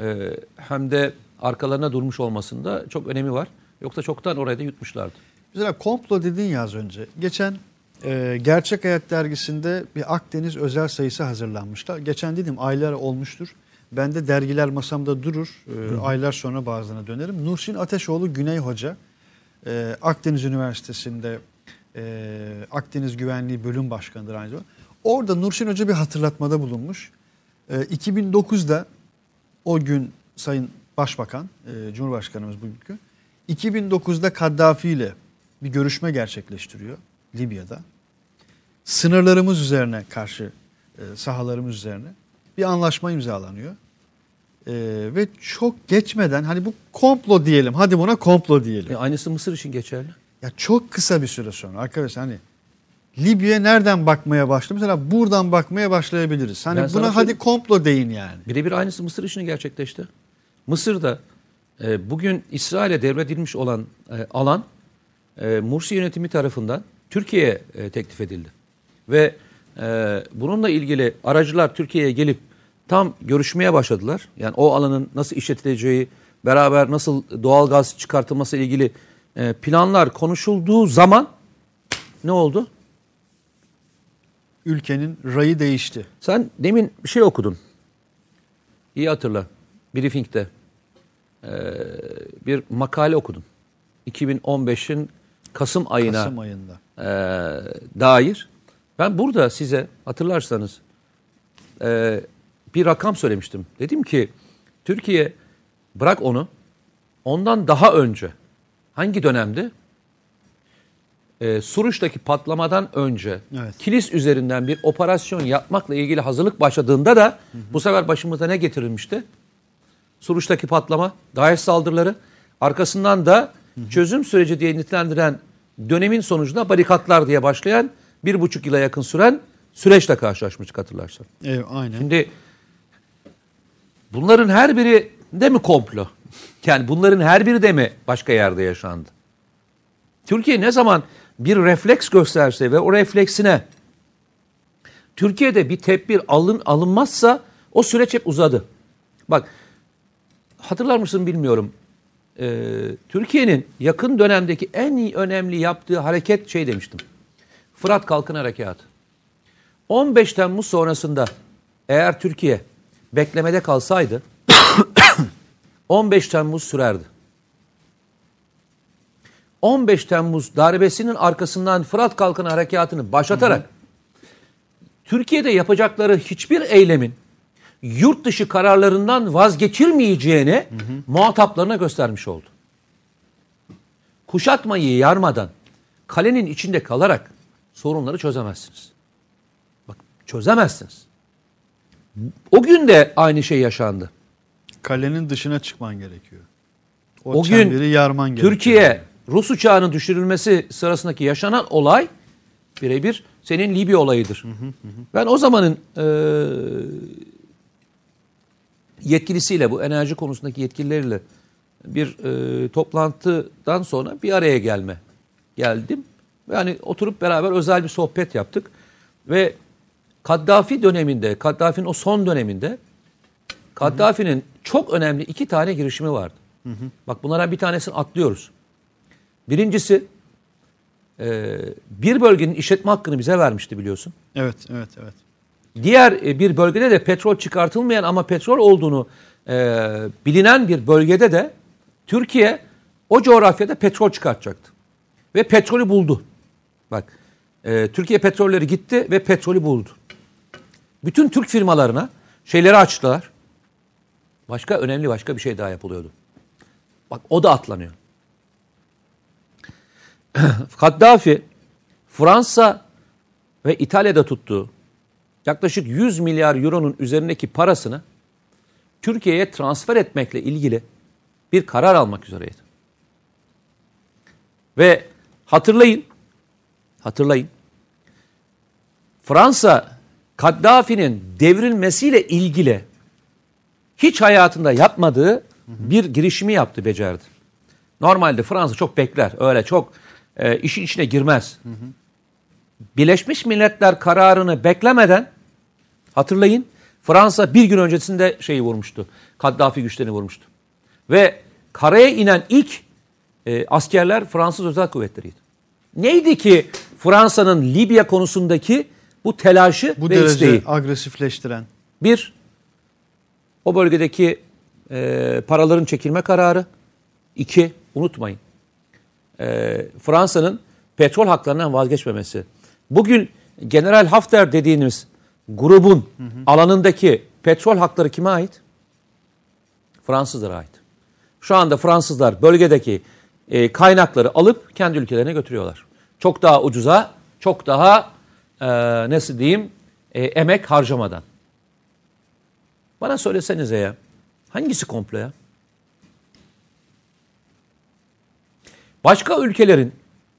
e, hem de arkalarına durmuş olmasında çok önemi var. Yoksa çoktan orayı da yutmuşlardı. Mesela komplo dedin ya az önce. Geçen e, Gerçek Hayat dergisinde bir Akdeniz özel sayısı hazırlanmışlar. Geçen dedim aylar olmuştur. Ben de dergiler masamda durur. E, aylar sonra bazılarına dönerim. Nurşin Ateşoğlu Güney Hoca e, Akdeniz Üniversitesi'nde e, Akdeniz Güvenliği Bölüm Başkanı'dır aynı zamanda. Orada Nurşin Hoca bir hatırlatmada bulunmuş. E, 2009'da o gün Sayın Başbakan, e, Cumhurbaşkanımız bugünkü, 2009'da Kaddafi ile bir görüşme gerçekleştiriyor Libya'da. Sınırlarımız üzerine karşı, e, sahalarımız üzerine bir anlaşma imzalanıyor. E, ve çok geçmeden hani bu komplo diyelim, hadi buna komplo diyelim. E, aynısı Mısır için geçerli. Ya çok kısa bir süre sonra arkadaşlar hani Libya'ya nereden bakmaya başladı? Mesela buradan bakmaya başlayabiliriz. Hani Ben buna hadi komplo deyin yani. Birebir aynısı Mısır için gerçekleşti. Mısır'da e, bugün İsrail'e devredilmiş olan e, alan e, Mursi yönetimi tarafından Türkiye'ye e, teklif edildi. Ve e, bununla ilgili aracılar Türkiye'ye gelip tam görüşmeye başladılar. Yani o alanın nasıl işletileceği, beraber nasıl doğal gaz çıkartılması ile ilgili e, planlar konuşulduğu zaman ne oldu? Ülkenin rayı değişti. Sen demin bir şey okudun. İyi hatırla. Briefing'de. e, bir makale okudum. 2015'in Kasım ayına Kasım ayında. e, dair. Ben burada size hatırlarsanız e, bir rakam söylemiştim. Dedim ki Türkiye bırak onu ondan daha önce hangi dönemde? E, Suruç'taki patlamadan önce Evet. Kilis üzerinden bir operasyon yapmakla ilgili hazırlık başladığında da bu sefer başımıza ne getirilmişti? Suruç'taki patlama, DAEŞ saldırıları, arkasından da çözüm süreci diye nitelendiren dönemin sonucunda barikatlar diye başlayan bir buçuk yıla yakın süren süreçle karşılaşmıştık hatırlarsan. Evet, aynen. Şimdi bunların her biri de mi komplo? Yani bunların her biri de mi başka yerde yaşandı? Türkiye ne zaman bir refleks gösterse ve o refleksine Türkiye'de bir tedbir alın, alınmazsa o süreç hep uzadı. Bak hatırlar mısın bilmiyorum. Ee, Türkiye'nin yakın dönemdeki en önemli yaptığı hareket şey demiştim. Fırat Kalkın Harekatı. 15 Temmuz sonrasında eğer Türkiye beklemede kalsaydı 15 Temmuz sürerdi. 15 Temmuz darbesinin arkasından Fırat Kalkını Harekatı'nı başlatarak Türkiye'de yapacakları hiçbir eylemin yurt dışı kararlarından vazgeçirmeyeceğini muhataplarına göstermiş oldu. Kuşatmayı yarmadan kalenin içinde kalarak sorunları çözemezsiniz. Bak çözemezsiniz. O gün de aynı şey yaşandı. Kalenin dışına çıkman gerekiyor. O, O gün yarman gerekiyor. Türkiye Rus uçağının düşürülmesi sırasındaki yaşanan olay birebir senin Libya olayıdır. Ben o zamanın e, yetkilisiyle bu enerji konusundaki yetkilileriyle bir e, toplantıdan sonra bir araya gelme geldim. Yani oturup beraber özel bir sohbet yaptık ve Kaddafi döneminde, Kaddafi'nin o son döneminde Kaddafi'nin çok önemli iki tane girişimi vardı. Bak bunlara bir tanesini atlıyoruz. Birincisi e, bir bölgenin işletme hakkını bize vermişti biliyorsun. Evet, evet, evet. Diğer e, bir bölgede de petrol çıkartılmayan ama petrol olduğunu e, bilinen bir bölgede de Türkiye o coğrafyada petrol çıkartacaktı. Ve petrolü buldu. Bak e, Türkiye petrolleri gitti ve petrolü buldu. Bütün Türk firmalarına şeyleri açtılar. Başka önemli başka bir şey daha yapılıyordu. Bak o da atlanıyor. Kaddafi Fransa ve İtalya'da tuttuğu yaklaşık 100 milyar euronun üzerindeki parasını Türkiye'ye transfer etmekle ilgili bir karar almak üzereydi. Ve hatırlayın, hatırlayın. Fransa Kaddafi'nin devrilmesiyle ilgili hiç hayatında yapmadığı bir girişimi yaptı, becerdi. Normalde Fransa çok bekler, öyle çok e, işin içine girmez. Birleşmiş Milletler kararını beklemeden hatırlayın Fransa bir gün öncesinde şeyi vurmuştu. Kaddafi güçlerini vurmuştu. Ve karaya inen ilk e, askerler Fransız özel kuvvetleriydi. Neydi ki Fransa'nın Libya konusundaki bu telaşı Bu ve derece isteği? agresifleştiren. Bir, o bölgedeki e, paraların çekilme kararı. İki, unutmayın. E, Fransa'nın petrol haklarından vazgeçmemesi. Bugün General Hafter dediğimiz grubun alanındaki petrol hakları kime ait? Fransızlara ait. Şu anda Fransızlar bölgedeki e, kaynakları alıp kendi ülkelerine götürüyorlar. Çok daha ucuza, çok daha e, nasıl diyeyim e, emek harcamadan. Bana söylesenize ya. Hangisi komplo ya? Başka ülkelerin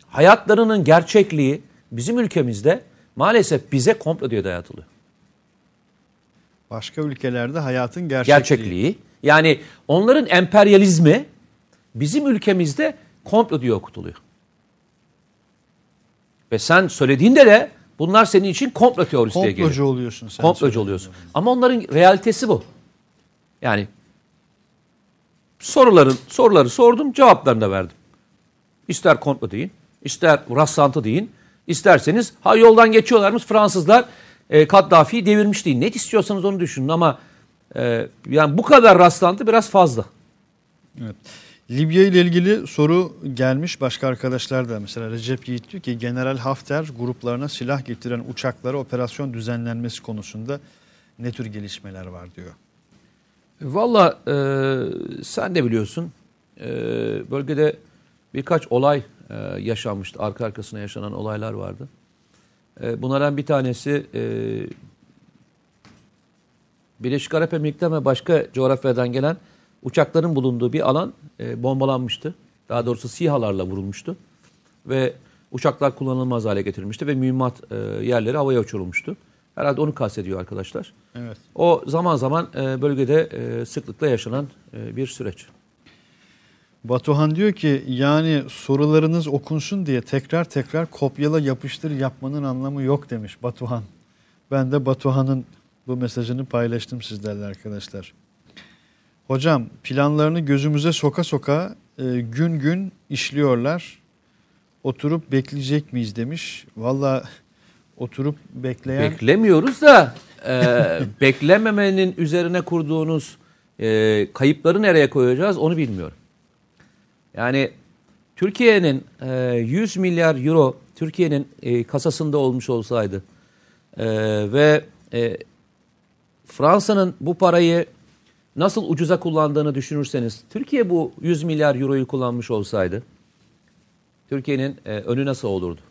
hayatlarının gerçekliği bizim ülkemizde maalesef bize komplo diye dayatılıyor. Başka ülkelerde hayatın gerçekliği. Gerçekliği. Yani onların emperyalizmi bizim ülkemizde komplo diye okutuluyor. Ve sen söylediğinde de bunlar senin için komplo teorisi diye geliyor. Komplocu oluyorsun sen. Komplocu oluyorsun. Ama onların realitesi bu. Yani soruların soruları sordum, cevaplarını da verdim. İster komplo deyin, ister rastlantı deyin, isterseniz ha yoldan geçiyorlarmış Fransızlar e, Kaddafi'yi devirmiş deyin. Ne istiyorsanız onu düşünün ama e, yani bu kadar rastlantı biraz fazla. Evet. Libya ile ilgili soru gelmiş başka arkadaşlar da mesela Recep Yiğit diyor ki General Hafter gruplarına silah getiren uçaklara operasyon düzenlenmesi konusunda ne tür gelişmeler var diyor. Valla e, sen de biliyorsun e, bölgede birkaç olay e, yaşanmıştı. Arka arkasına yaşanan olaylar vardı. E, bunlardan bir tanesi e, Birleşik Arap Emirlikleri ve başka coğrafyadan gelen uçakların bulunduğu bir alan e, bombalanmıştı. Daha doğrusu SİHA'larla vurulmuştu. Ve uçaklar kullanılmaz hale getirilmişti ve mühimmat e, yerleri havaya uçurulmuştu. Herhalde onu kastediyor arkadaşlar. Evet. O zaman zaman e, bölgede e, sıklıkla yaşanan e, bir süreç. Batuhan diyor ki yani sorularınız okunsun diye tekrar tekrar kopyala yapıştır yapmanın anlamı yok demiş Batuhan. Ben de Batuhan'ın bu mesajını paylaştım sizlerle arkadaşlar. Hocam planlarını gözümüze soka soka e, gün gün işliyorlar. Oturup bekleyecek miyiz demiş. Valla oturup bekleyen Beklemiyoruz da e, beklememenin üzerine kurduğunuz e, kayıpları nereye koyacağız onu bilmiyorum. Yani Türkiye'nin e, 100 milyar euro Türkiye'nin e, kasasında olmuş olsaydı e, ve e, Fransa'nın bu parayı nasıl ucuza kullandığını düşünürseniz Türkiye bu 100 milyar euroyu kullanmış olsaydı Türkiye'nin e, önü nasıl olurdu?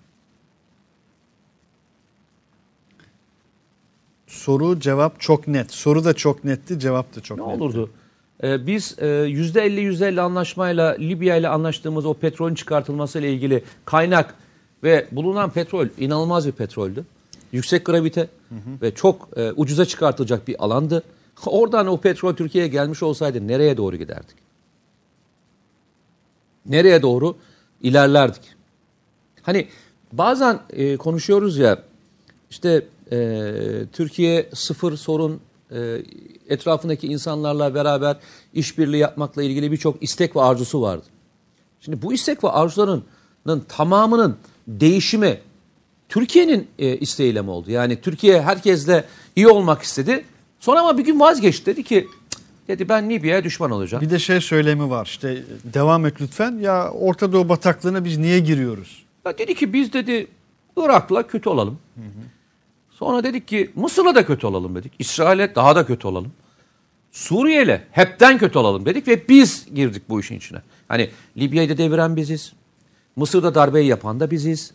soru cevap çok net. Soru da çok netti cevap da çok Ne netti. olurdu? Ee, biz e, %50 %50 anlaşmayla Libya ile anlaştığımız o petrolün çıkartılması ile ilgili kaynak ve bulunan petrol inanılmaz bir petroldü. Yüksek gravite ve çok e, ucuza çıkartılacak bir alandı. Oradan o petrol Türkiye'ye gelmiş olsaydı nereye doğru giderdik? Nereye doğru ilerlerdik? Hani bazen e, konuşuyoruz ya işte e, Türkiye sıfır sorun e, etrafındaki insanlarla beraber işbirliği yapmakla ilgili birçok istek ve arzusu vardı. Şimdi bu istek ve arzularının tamamının değişimi Türkiye'nin e, isteğiyle mi oldu? Yani Türkiye herkesle iyi olmak istedi. Sonra ama bir gün vazgeçti dedi ki dedi ben Libya'ya düşman olacağım. Bir de şey söylemi var işte devam et lütfen ya Orta Doğu bataklığına biz niye giriyoruz? Ya dedi ki biz dedi Irak'la kötü olalım. Sonra dedik ki Mısır'la da kötü olalım dedik. İsrail'e daha da kötü olalım. Suriye'yle hepten kötü olalım dedik ve biz girdik bu işin içine. Hani Libya'yı da deviren biziz. Mısır'da darbeyi yapan da biziz.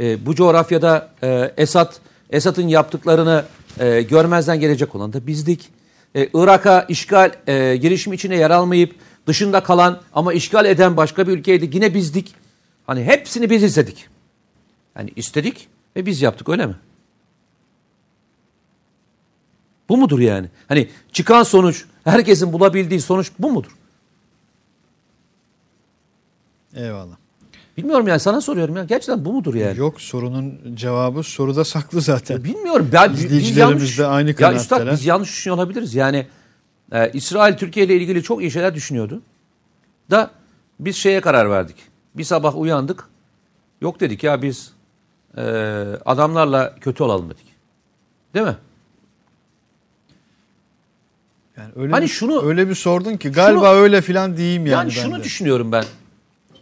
Ee, bu coğrafyada e, Esad Esad'ın yaptıklarını e, görmezden gelecek olan da bizdik. Ee, Irak'a işgal e, girişimi içine yer almayıp dışında kalan ama işgal eden başka bir ülkeydi yine bizdik. Hani hepsini biz istedik. Yani istedik ve biz yaptık öyle mi? Bu mudur yani? Hani çıkan sonuç, herkesin bulabildiği sonuç bu mudur? Eyvallah. Bilmiyorum yani sana soruyorum ya. Gerçekten bu mudur yani? Yok sorunun cevabı soruda saklı zaten. Bilmiyorum. Ben, biz İzleyicilerimiz yanlış- de aynı Ya kanaatteler. üstad biz yanlış düşünüyor olabiliriz. Yani e, İsrail Türkiye ile ilgili çok iyi şeyler düşünüyordu. Da biz şeye karar verdik. Bir sabah uyandık. Yok dedik ya biz e, adamlarla kötü olalım dedik. Değil mi? Yani öyle Hani bir, şunu- öyle bir sordun ki galiba öyle filan diyeyim yani, Yani şunu de. düşünüyorum ben.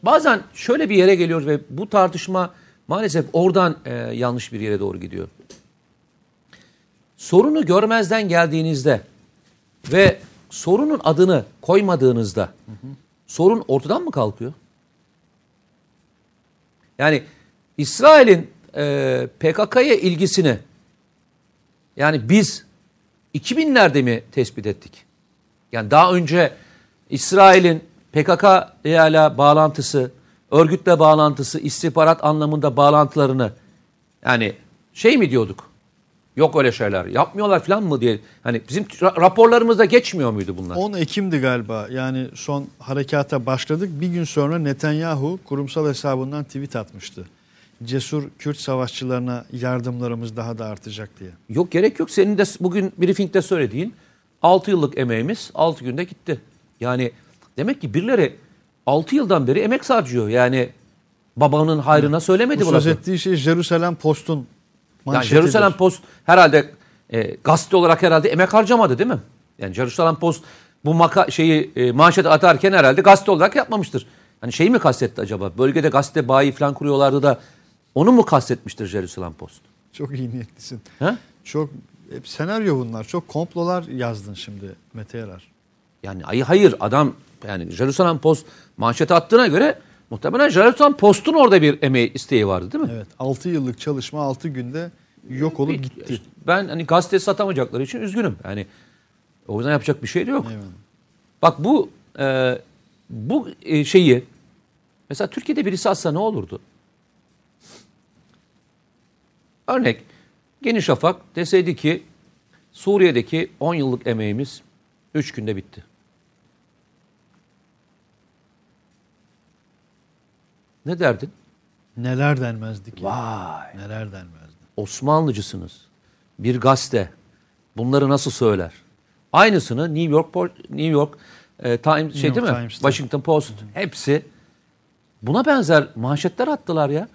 Bazen şöyle bir yere geliyoruz ve bu tartışma maalesef oradan e, yanlış bir yere doğru gidiyor. Sorunu görmezden geldiğinizde ve sorunun adını koymadığınızda sorun ortadan mı kalkıyor? Yani İsrail'in e, PKK'ya ilgisini yani biz 2000'lerde mi tespit ettik? Yani daha önce İsrail'in PKK ile bağlantısı, örgütle bağlantısı, istihbarat anlamında bağlantılarını yani şey mi diyorduk? Yok öyle şeyler. Yapmıyorlar falan mı diye. Hani bizim ra- raporlarımızda geçmiyor muydu bunlar? 10 Ekim'di galiba yani son harekata başladık. Bir gün sonra Netanyahu kurumsal hesabından tweet atmıştı. Cesur Kürt savaşçılarına yardımlarımız daha da artacak diye. Yok gerek yok. Senin de bugün briefingde söylediğin 6 yıllık emeğimiz 6 günde gitti. Yani demek ki birileri 6 yıldan beri emek harcıyor. Yani babanın hayrına söylemedi Bu bu söz lafı. ettiği şey Jerusalem Post'un Yani manşetidir. Jerusalem Post herhalde e, gazete olarak herhalde emek harcamadı değil mi? Yani Jerusalem Post bu maka şeyi e, manşet atarken herhalde gazete olarak yapmamıştır. Hani şeyi mi kastetti acaba? Bölgede gazete bayi falan kuruyorlardı da onu mu kastetmiştir Jerusalem Post? Çok iyi niyetlisin. Ha? Çok hep senaryo bunlar. Çok komplolar yazdın şimdi Mete Yarar. Yani ay hayır adam yani Jerusalem Post manşet attığına göre muhtemelen Jerusalem Post'un orada bir emeği isteği vardı değil mi? Evet 6 yıllık çalışma 6 günde yok olup gitti. Ben hani gazete satamayacakları için üzgünüm. Yani o yüzden yapacak bir şey de yok. Eyvallah. Bak bu e, bu e, şeyi mesela Türkiye'de birisi atsa ne olurdu? Örnek Geniş Şafak deseydi ki Suriye'deki 10 yıllık emeğimiz 3 günde bitti. Ne derdin? Neler denmezdi ki? Vay. Neler denmezdi. Osmanlıcısınız. Bir gazete bunları nasıl söyler? Aynısını New York New York e, Times şey York değil mi? Times'ta. Washington Post hepsi buna benzer manşetler attılar ya.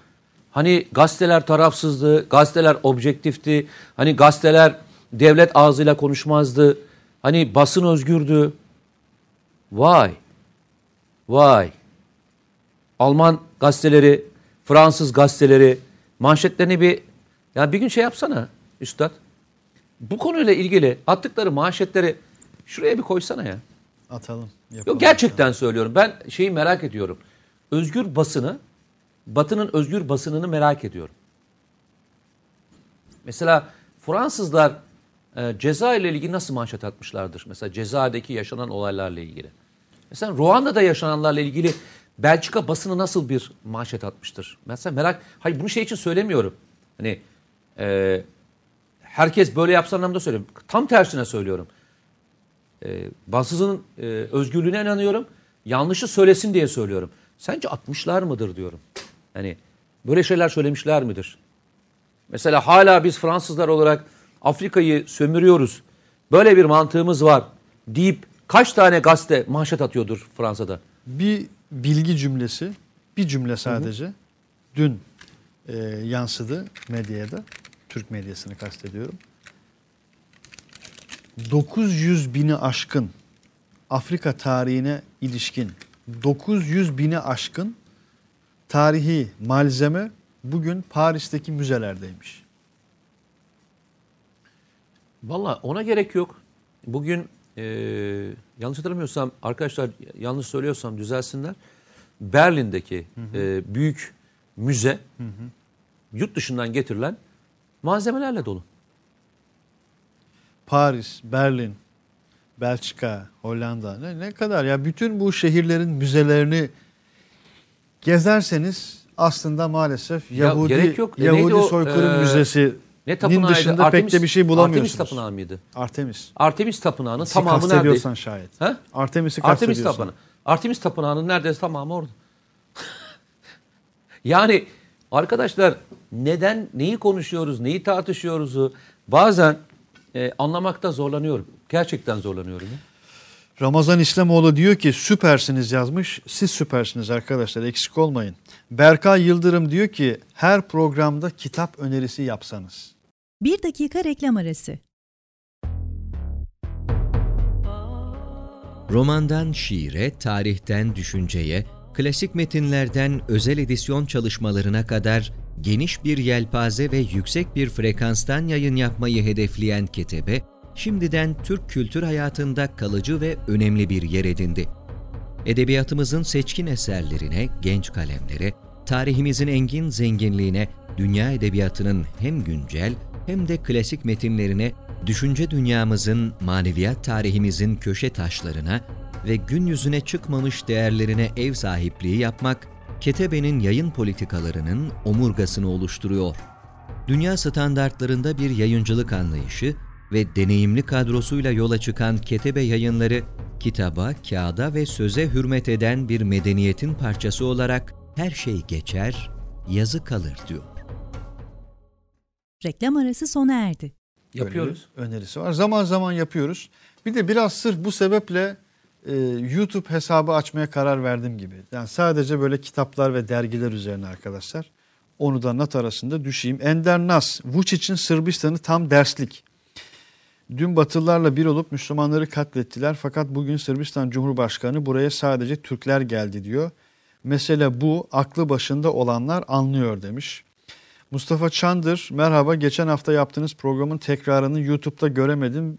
Hani gazeteler tarafsızdı, gazeteler objektifti. Hani gazeteler devlet ağzıyla konuşmazdı. Hani basın özgürdü. Vay. Vay. Alman gazeteleri, Fransız gazeteleri manşetlerini bir ya bir gün şey yapsana üstad. Bu konuyla ilgili attıkları manşetleri şuraya bir koysana ya. Atalım. Yok gerçekten söylüyorum. Ben şeyi merak ediyorum. Özgür basını, Batı'nın özgür basınını merak ediyorum. Mesela Fransızlar e, ceza ile ilgili nasıl manşet atmışlardır? Mesela cezadaki yaşanan olaylarla ilgili. Mesela Ruanda'da yaşananlarla ilgili Belçika basını nasıl bir manşet atmıştır? Mesela merak, hayır bunu şey için söylemiyorum. Hani e, herkes böyle yapsa anlamda söylüyorum. Tam tersine söylüyorum. E, bağımsızlığın e, özgürlüğüne inanıyorum. Yanlışı söylesin diye söylüyorum. Sence atmışlar mıdır diyorum. Hani böyle şeyler söylemişler midir? Mesela hala biz Fransızlar olarak Afrika'yı sömürüyoruz. Böyle bir mantığımız var deyip kaç tane gazete manşet atıyordur Fransa'da? Bir bilgi cümlesi, bir cümle sadece dün e, yansıdı medyaya da. Türk medyasını kastediyorum. 900 bini aşkın Afrika tarihine ilişkin 900 bini aşkın tarihi malzeme bugün Paris'teki müzelerdeymiş. Valla ona gerek yok. Bugün e, yanlış hatırlamıyorsam arkadaşlar yanlış söylüyorsam düzelsinler. Berlin'deki e, büyük müze yurt dışından getirilen malzemelerle dolu. Paris, Berlin, Belçika, Hollanda ne, ne kadar ya bütün bu şehirlerin müzelerini gezerseniz aslında maalesef Ya Yahudi gerek yok. E, neydi Yahudi o, soykırım e, müzesi Ne tapınağıydı? dışında pek de bir şey bulamıyorsunuz. Artemis tapınağı mıydı? Artemis. Artemis tapınağının Siz tamamı nerede? kastediyorsan şayet. Ha? Artemis'i Artemis tapınağı. Artemis tapınağının neredeyse tamamı orada. yani arkadaşlar neden neyi konuşuyoruz, neyi tartışıyoruzu bazen e, anlamakta zorlanıyorum. Gerçekten zorlanıyorum. ya. Ramazan İslamoğlu diyor ki süpersiniz yazmış. Siz süpersiniz arkadaşlar eksik olmayın. Berkay Yıldırım diyor ki her programda kitap önerisi yapsanız. Bir dakika reklam arası. Romandan şiire, tarihten düşünceye, klasik metinlerden özel edisyon çalışmalarına kadar geniş bir yelpaze ve yüksek bir frekanstan yayın yapmayı hedefleyen Ketebe, şimdiden Türk kültür hayatında kalıcı ve önemli bir yer edindi. Edebiyatımızın seçkin eserlerine, genç kalemlere, tarihimizin engin zenginliğine, dünya edebiyatının hem güncel hem de klasik metinlerine, düşünce dünyamızın, maneviyat tarihimizin köşe taşlarına ve gün yüzüne çıkmamış değerlerine ev sahipliği yapmak, Ketebe'nin yayın politikalarının omurgasını oluşturuyor. Dünya standartlarında bir yayıncılık anlayışı ve deneyimli kadrosuyla yola çıkan Ketebe yayınları, kitaba, kağıda ve söze hürmet eden bir medeniyetin parçası olarak her şey geçer, yazı kalır diyor. Reklam arası sona erdi. Yapıyoruz. Önerisi var. Zaman zaman yapıyoruz. Bir de biraz sırf bu sebeple e, YouTube hesabı açmaya karar verdim gibi. Yani sadece böyle kitaplar ve dergiler üzerine arkadaşlar. Onu da not arasında düşeyim. Ender Nas, Vučić'in Sırbistan'ı tam derslik. Dün Batılılarla bir olup Müslümanları katlettiler fakat bugün Sırbistan Cumhurbaşkanı buraya sadece Türkler geldi diyor. Mesele bu, aklı başında olanlar anlıyor demiş. Mustafa Çandır, merhaba geçen hafta yaptığınız programın tekrarını YouTube'da göremedim.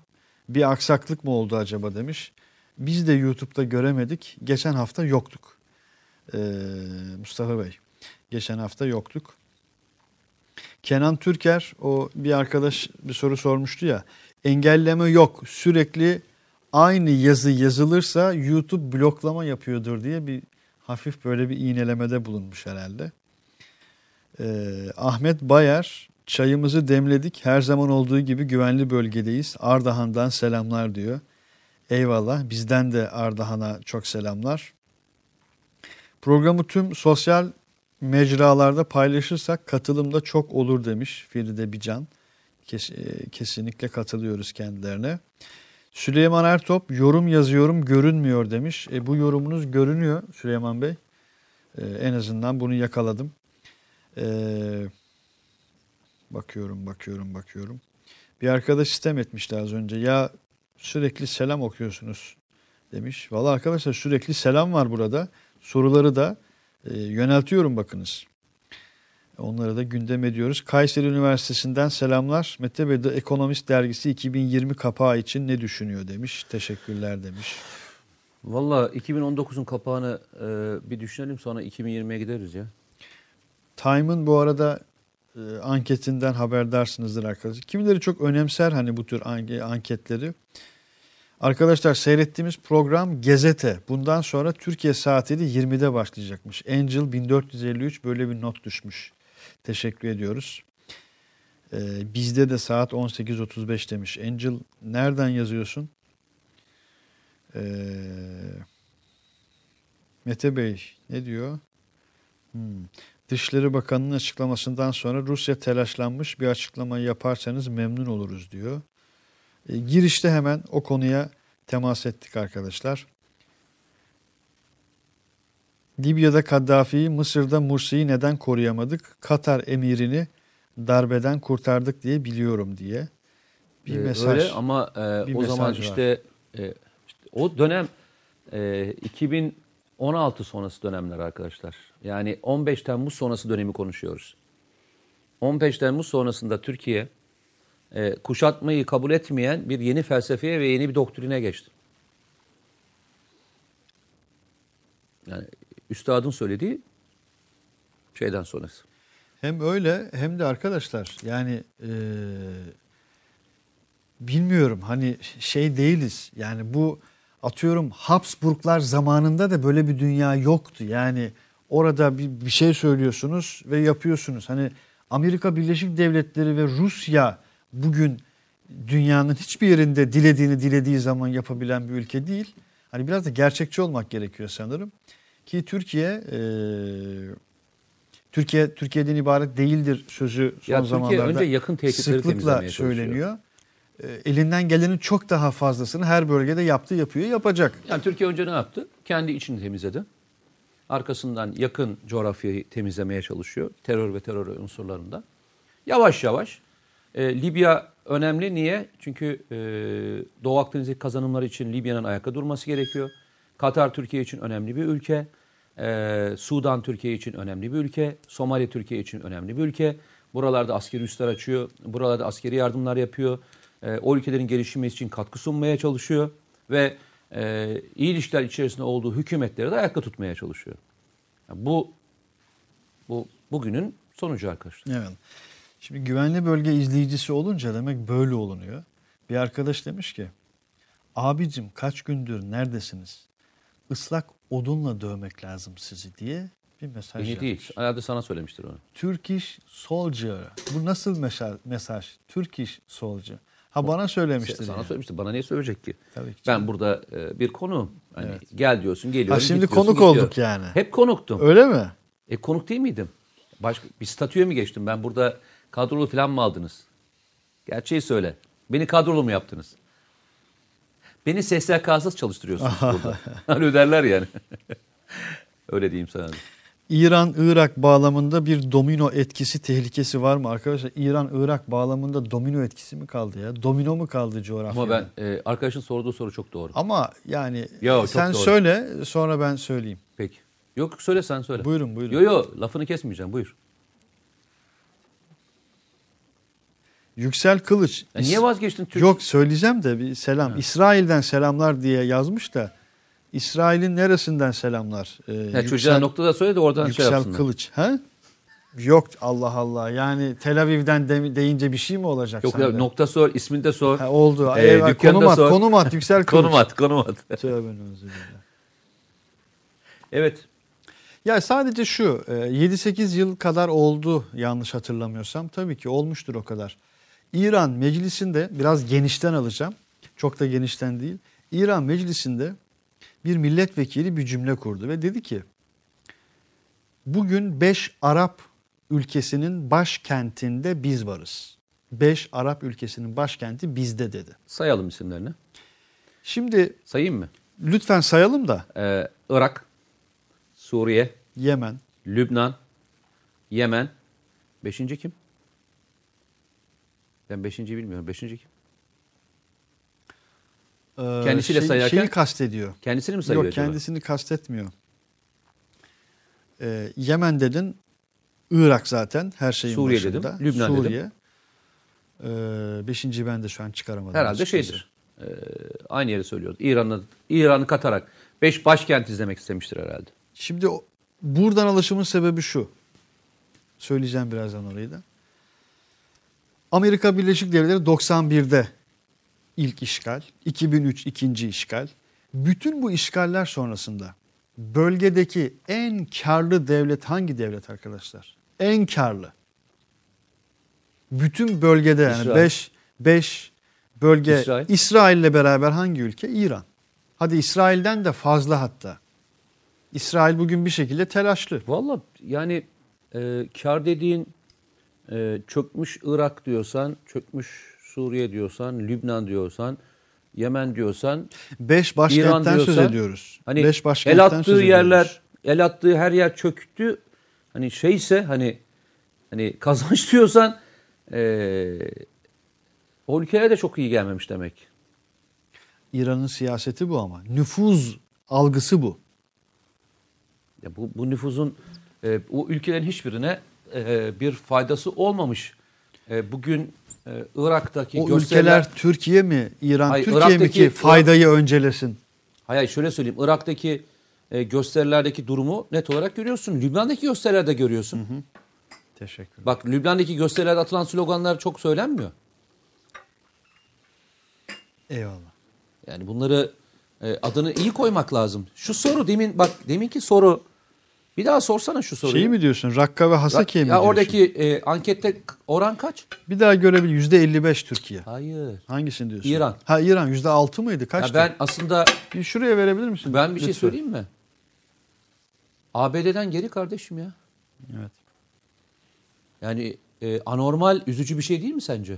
Bir aksaklık mı oldu acaba demiş. Biz de YouTube'da göremedik. Geçen hafta yoktuk. Ee, Mustafa Bey, geçen hafta yoktuk. Kenan Türker, o bir arkadaş bir soru sormuştu ya. Engelleme yok. Sürekli aynı yazı yazılırsa YouTube bloklama yapıyordur diye bir hafif böyle bir iğnelemede bulunmuş herhalde. Ee, Ahmet Bayar çayımızı demledik. Her zaman olduğu gibi güvenli bölgedeyiz. Ardahan'dan selamlar diyor. Eyvallah. Bizden de Ardahan'a çok selamlar. Programı tüm sosyal mecralarda paylaşırsak katılım da çok olur demiş Feride Bican. E, kesinlikle katılıyoruz kendilerine. Süleyman Ertop yorum yazıyorum görünmüyor demiş. E, bu yorumunuz görünüyor Süleyman Bey. E, en azından bunu yakaladım. E, bakıyorum bakıyorum bakıyorum. Bir arkadaş sistem etmişti az önce. Ya sürekli selam okuyorsunuz demiş. Valla arkadaşlar sürekli selam var burada. Soruları da e, yöneltiyorum bakınız. Onları da gündem ediyoruz. Kayseri Üniversitesi'nden selamlar. Mete Bey de Ekonomist Dergisi 2020 kapağı için ne düşünüyor demiş. Teşekkürler demiş. Valla 2019'un kapağını e, bir düşünelim sonra 2020'ye gideriz ya. Time'ın bu arada e, anketinden haberdarsınızdır arkadaşlar. Kimileri çok önemser hani bu tür an- anketleri. Arkadaşlar seyrettiğimiz program Gezete. Bundan sonra Türkiye saatiyle 20'de başlayacakmış. Angel 1453 böyle bir not düşmüş. Teşekkür ediyoruz. Ee, bizde de saat 18.35 demiş. Angel nereden yazıyorsun? Ee, Mete Bey ne diyor? Hmm. Dışişleri Bakanı'nın açıklamasından sonra Rusya telaşlanmış bir açıklama yaparsanız memnun oluruz diyor. E, girişte hemen o konuya temas ettik arkadaşlar. Libya'da Kaddafi'yi, Mısır'da Mursi'yi neden koruyamadık? Katar emirini darbeden kurtardık diye biliyorum diye bir Ee, mesaj. Öyle ama e, o zaman var. işte, e, işte o dönem e, 2016 sonrası dönemler arkadaşlar. Yani 15 Temmuz sonrası dönemi konuşuyoruz. 15 Temmuz sonrasında Türkiye e, kuşatmayı kabul etmeyen bir yeni felsefeye ve yeni bir doktrine geçti. Yani üstadın söylediği şeyden sonrası. Hem öyle hem de arkadaşlar yani e, bilmiyorum hani şey değiliz. Yani bu atıyorum Habsburglar zamanında da böyle bir dünya yoktu. Yani orada bir, bir şey söylüyorsunuz ve yapıyorsunuz. Hani Amerika Birleşik Devletleri ve Rusya bugün dünyanın hiçbir yerinde dilediğini dilediği zaman yapabilen bir ülke değil. Hani biraz da gerçekçi olmak gerekiyor sanırım. Ki Türkiye e, Türkiye Türkiye'den ibaret değildir sözü son Ya Türkiye zamanlarda önce yakın sıklıkla söyleniyor. E, elinden gelenin çok daha fazlasını her bölgede yaptı, yapıyor, yapacak. Yani Türkiye önce ne yaptı? Kendi içini temizledi. Arkasından yakın coğrafyayı temizlemeye çalışıyor. Terör ve terör unsurlarında. Yavaş yavaş. E, Libya önemli. Niye? Çünkü e, Doğu Akdeniz'deki kazanımları için Libya'nın ayakta durması gerekiyor. Katar Türkiye için önemli bir ülke. E, Sudan Türkiye için önemli bir ülke. Somali Türkiye için önemli bir ülke. Buralarda askeri üsler açıyor. Buralarda askeri yardımlar yapıyor. E, o ülkelerin gelişimi için katkı sunmaya çalışıyor. Ve e, iyi ilişkiler içerisinde olduğu hükümetleri de ayakta tutmaya çalışıyor. Yani bu bu bugünün sonucu arkadaşlar. Evet. Şimdi güvenli bölge izleyicisi olunca demek böyle olunuyor. Bir arkadaş demiş ki, abicim kaç gündür neredesiniz? Islak odunla dövmek lazım sizi diye bir mesaj yapmış. değil. Herhalde sana söylemiştir onu. Turkish Soldier. Bu nasıl mesaj? mesaj? Turkish Soldier. Ha bana söylemiştir. Sana yani. söylemiştir. Bana niye söyleyecek ki? Tabii ki Ben canım. burada e, bir konu. Hani gel diyorsun, geliyorum. Ha, şimdi konuk gidiyorum. olduk yani. Hep konuktum. Öyle mi? E konuk değil miydim? Başka bir statüye mi geçtim? Ben burada kadrolu falan mı aldınız? Gerçeği söyle. Beni kadrolu mu yaptınız? Beni SSK'sız çalıştırıyorsunuz burada. Hani öderler yani. Öyle diyeyim sana. İran-Irak bağlamında bir domino etkisi tehlikesi var mı arkadaşlar? İran-Irak bağlamında domino etkisi mi kaldı ya? Domino mu kaldı coğrafyada? Ama ben e, arkadaşın sorduğu soru çok doğru. Ama yani Yo, sen doğru. söyle sonra ben söyleyeyim. Peki. Yok söyle sen söyle. Buyurun buyurun. Yo yo lafını kesmeyeceğim buyur. Yüksel Kılıç. Ya niye vazgeçtin Türk? Yok söyleyeceğim de bir selam. İsrail'den selamlar diye yazmış da İsrail'in neresinden selamlar? Ee, Ya çocuğa noktada söyle de oradan şey Yüksel. Kılıç. Ha? Yok Allah Allah. Yani Tel Aviv'den de- deyince bir şey mi olacak Yok ya sende? nokta sor, ismini de sor. Ha, oldu. Ee, Eyvah, konum at, sor. konum at Yüksel Kılıç. konum at, konum at. Tövbe evet. Ya sadece şu e, 7-8 yıl kadar oldu yanlış hatırlamıyorsam. Tabii ki olmuştur o kadar. İran meclisinde biraz genişten alacağım. Çok da genişten değil. İran meclisinde bir milletvekili bir cümle kurdu ve dedi ki bugün 5 Arap ülkesinin başkentinde biz varız. 5 Arap ülkesinin başkenti bizde dedi. Sayalım isimlerini. Şimdi Sayayım mı? lütfen sayalım da Ee, Irak, Suriye, Yemen, Lübnan, Yemen. Beşinci kim? Ben beşinciyi bilmiyorum. Beşinci kim? e, Kendisiyle şey- sayarken- şeyi kastediyor. Kendisini mi sayıyor Yok acaba? kendisini kastetmiyor. Ee, Yemen dedin, Irak zaten her şeyin Suriye başında. dedim, Lübnan dedim. Suriye. Ee, beşinciyi ben de şu an çıkaramadım. Herhalde açıkçası. şeydir. Ee, aynı yeri söylüyordu. İran'ı İran'ı katarak beş başkent izlemek istemiştir herhalde. Şimdi buradan alışımın sebebi şu. Söyleyeceğim birazdan orayı da. Amerika Birleşik Devletleri 91'de ilk işgal, 2003 ikinci işgal. Bütün bu işgaller sonrasında bölgedeki en karlı devlet hangi devlet arkadaşlar? En karlı. Bütün bölgede yani İsrail. 5 5 bölge İsrail. İsrail'le beraber hangi ülke? İran. Hadi İsrail'den de fazla hatta. İsrail bugün bir şekilde telaşlı. Valla yani e, kar dediğin e, çökmüş Irak diyorsan, çökmüş Suriye diyorsan, Lübnan diyorsan, Yemen diyorsan, Beş İran başkentten söz diyorsan, ediyoruz. Hani Beş el başkentten attığı söz ediyoruz. yerler, el attığı her yer çöktü. Hani şeyse hani hani kazanç diyorsan e, o ülkelere de çok iyi gelmemiş demek. İran'ın siyaseti bu ama. Nüfuz algısı bu. Ya bu, bu nüfuzun e, o ülkelerin hiçbirine e, bir faydası olmamış. E, bugün e, Irak'taki O gösteriler... ülkeler Türkiye mi, İran Hayır, Türkiye mi Irak'taki- ki faydayı öncelesin? Hayır şöyle söyleyeyim. Irak'taki e, gösterilerdeki durumu net olarak görüyorsun. Lübnan'daki gösterilerde görüyorsun. Teşekkür Bak Lübnan'daki gösterilerde atılan sloganlar çok söylenmiyor. Eyvallah. Yani bunları e, adını iyi koymak lazım. Şu soru demin bak deminki soru bir daha sorsana şu soruyu. Şeyi mi diyorsun? Rakka ve Hasaki'ye mi ya diyorsun? oradaki e, ankette oran kaç? Bir daha görebil yüzde 55 Türkiye. Hayır. Hangisini diyorsun? İran. Ha İran yüzde 6 mıydı? Ya Kaçtı? ben aslında Bir şuraya verebilir misin? ben bir şey Lütfen. söyleyeyim mi? ABD'den geri kardeşim ya. Evet. Yani e, anormal, üzücü bir şey değil mi sence?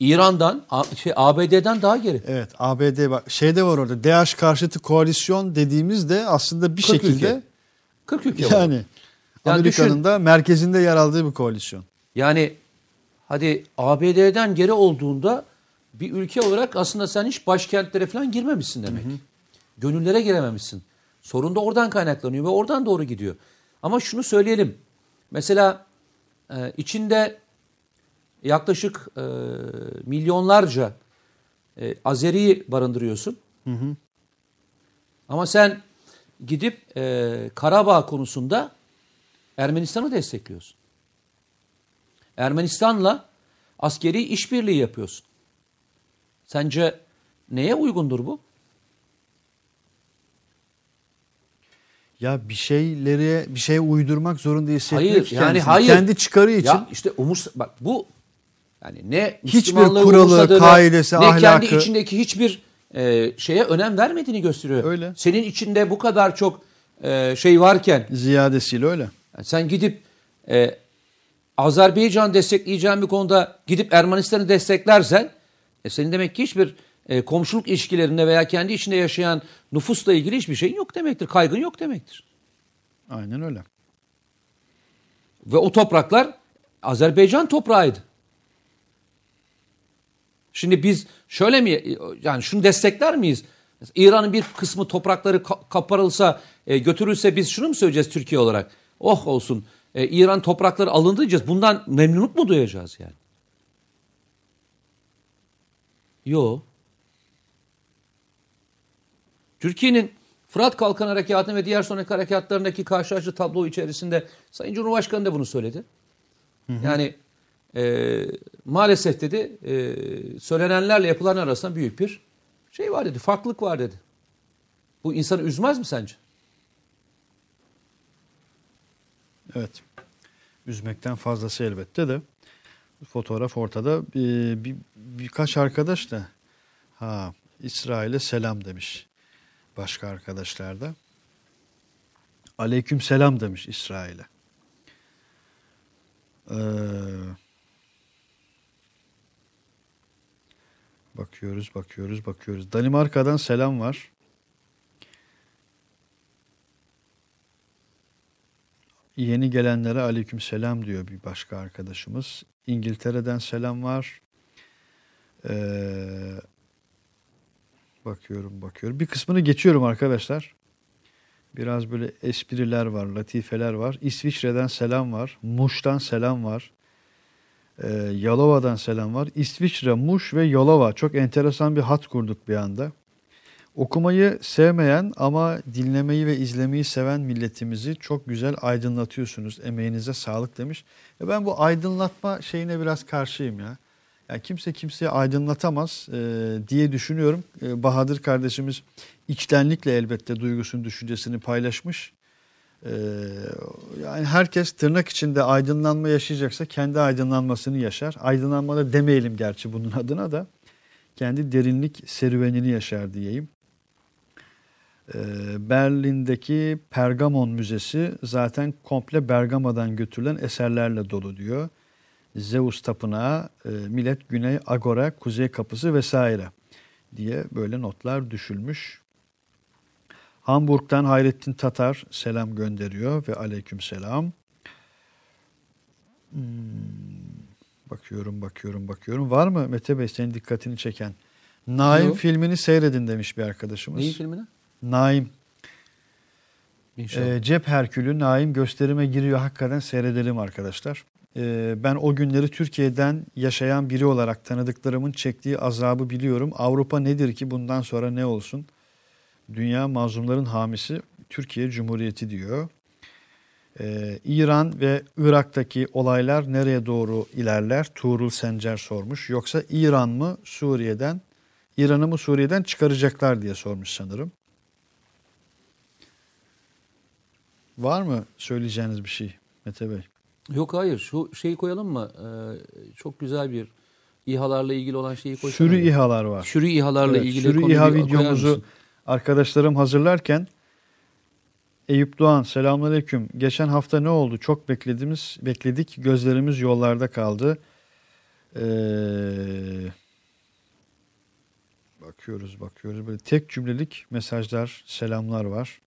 İran'dan, şey ABD'den daha geri. Evet ABD bak şeyde var orada DH karşıtı koalisyon dediğimizde aslında bir 40 ülke. şekilde 40 ülke var. yani Amerika'nın da merkezinde yer aldığı bir koalisyon. Yani hadi ABD'den geri olduğunda bir ülke olarak aslında sen hiç başkentlere falan girmemişsin demek. Gönüllere girememişsin. Sorun da oradan kaynaklanıyor ve oradan doğru gidiyor. Ama şunu söyleyelim. Mesela e, içinde yaklaşık e, milyonlarca e, Azeri'yi barındırıyorsun. Ama sen gidip e, Karabağ konusunda Ermenistan'ı destekliyorsun. Ermenistan'la askeri işbirliği yapıyorsun. Sence neye uygundur bu? Ya bir şeyleri bir şeye uydurmak zorunda hissetmek Hayır, yani hayır. Kendi çıkarı için Ya işte umurs bak bu yani ne Hiçbir kuralı, kaidesi, ne kendi ahlakı- içindeki hiçbir e, şeye önem vermediğini gösteriyor. Öyle. Senin içinde bu kadar çok e, şey varken ziyadesiyle öyle. yani sen gidip e, Azerbaycan destekleyeceğin bir konuda gidip Ermenistan'ı desteklersen e, senin demek ki hiçbir e, komşuluk ilişkilerinde veya kendi içinde yaşayan nüfusla ilgili hiçbir şeyin yok demektir. Kaygın yok demektir. Aynen öyle. Ve o topraklar Azerbaycan toprağıydı. Şimdi biz şöyle mi yani şunu destekler miyiz? İran'ın bir kısmı toprakları ka- kaparılsa e, götürülse biz şunu mu söyleyeceğiz Türkiye olarak? Oh olsun e, İran toprakları alındı diyeceğiz. Bundan memnunluk mu duyacağız yani? Yo. Türkiye'nin Fırat Kalkan Harekatı'nın ve diğer sonraki harekatlarındaki karşılaştırıcı tablo içerisinde Sayın Cumhurbaşkanı da bunu söyledi. Yani e, maalesef dedi e, söylenenlerle yapılan arasında büyük bir şey var dedi. Farklılık var dedi. Bu insanı üzmez mi sence? Evet. Üzmekten fazlası elbette de. Fotoğraf ortada. Bir, bir, birkaç arkadaş da ha İsrail'e selam demiş. Başka arkadaşlar da. Aleyküm selam demiş İsrail'e. Ee, bakıyoruz, bakıyoruz, bakıyoruz. Danimarka'dan selam var. Yeni gelenlere aleyküm selam diyor bir başka arkadaşımız. İngiltere'den selam var. Ee, bakıyorum bakıyorum. Bir kısmını geçiyorum arkadaşlar. Biraz böyle espriler var, latifeler var. İsviçre'den selam var. Muş'tan selam var. Ee, Yalova'dan selam var. İsviçre, Muş ve Yalova. Çok enteresan bir hat kurduk bir anda. Okumayı sevmeyen ama dinlemeyi ve izlemeyi seven milletimizi çok güzel aydınlatıyorsunuz. Emeğinize sağlık demiş. Ya ben bu aydınlatma şeyine biraz karşıyım ya. Yani kimse kimseye aydınlatamaz e, diye düşünüyorum. E, Bahadır kardeşimiz içtenlikle elbette duygusunu, düşüncesini paylaşmış. E, yani herkes tırnak içinde aydınlanma yaşayacaksa kendi aydınlanmasını yaşar. Aydınlanma da demeyelim gerçi bunun adına da. Kendi derinlik serüvenini yaşar diyeyim. E, Berlin'deki Pergamon Müzesi zaten komple Bergama'dan götürülen eserlerle dolu diyor. Zeus Tapınağı, e, Millet Güney Agora, Kuzey Kapısı vesaire diye böyle notlar düşülmüş. Hamburg'dan Hayrettin Tatar selam gönderiyor ve aleyküm selam. Hmm, bakıyorum, bakıyorum, bakıyorum. Var mı Mete Bey senin dikkatini çeken? Naim Yok. filmini seyredin demiş bir arkadaşımız. Neyin filmine? Naim. İnşallah. Ee, Cep Herkülü Naim gösterime giriyor. Hakikaten seyredelim arkadaşlar. Ee, ben o günleri Türkiye'den yaşayan biri olarak tanıdıklarımın çektiği azabı biliyorum. Avrupa nedir ki bundan sonra ne olsun? Dünya mazlumların hamisi Türkiye Cumhuriyeti diyor. Ee, İran ve Irak'taki olaylar nereye doğru ilerler? Tuğrul Sencer sormuş. Yoksa İran mı Suriye'den, İran'ı mı Suriye'den çıkaracaklar diye sormuş sanırım. Var mı söyleyeceğiniz bir şey Mete Bey? Yok hayır şu şeyi koyalım mı? Ee, çok güzel bir İHA'larla ilgili olan şeyi koysana. Sürü İHA'lar var. Sürü İHA'larla Evet, ilgili sürü İHA videomuzu? Arkadaşlarım hazırlarken Eyüp Doğan selamünaleyküm. Geçen hafta ne oldu? Çok beklediğimiz bekledik. Gözlerimiz yollarda kaldı. Ee, bakıyoruz bakıyoruz. Böyle tek cümlelik mesajlar, selamlar var.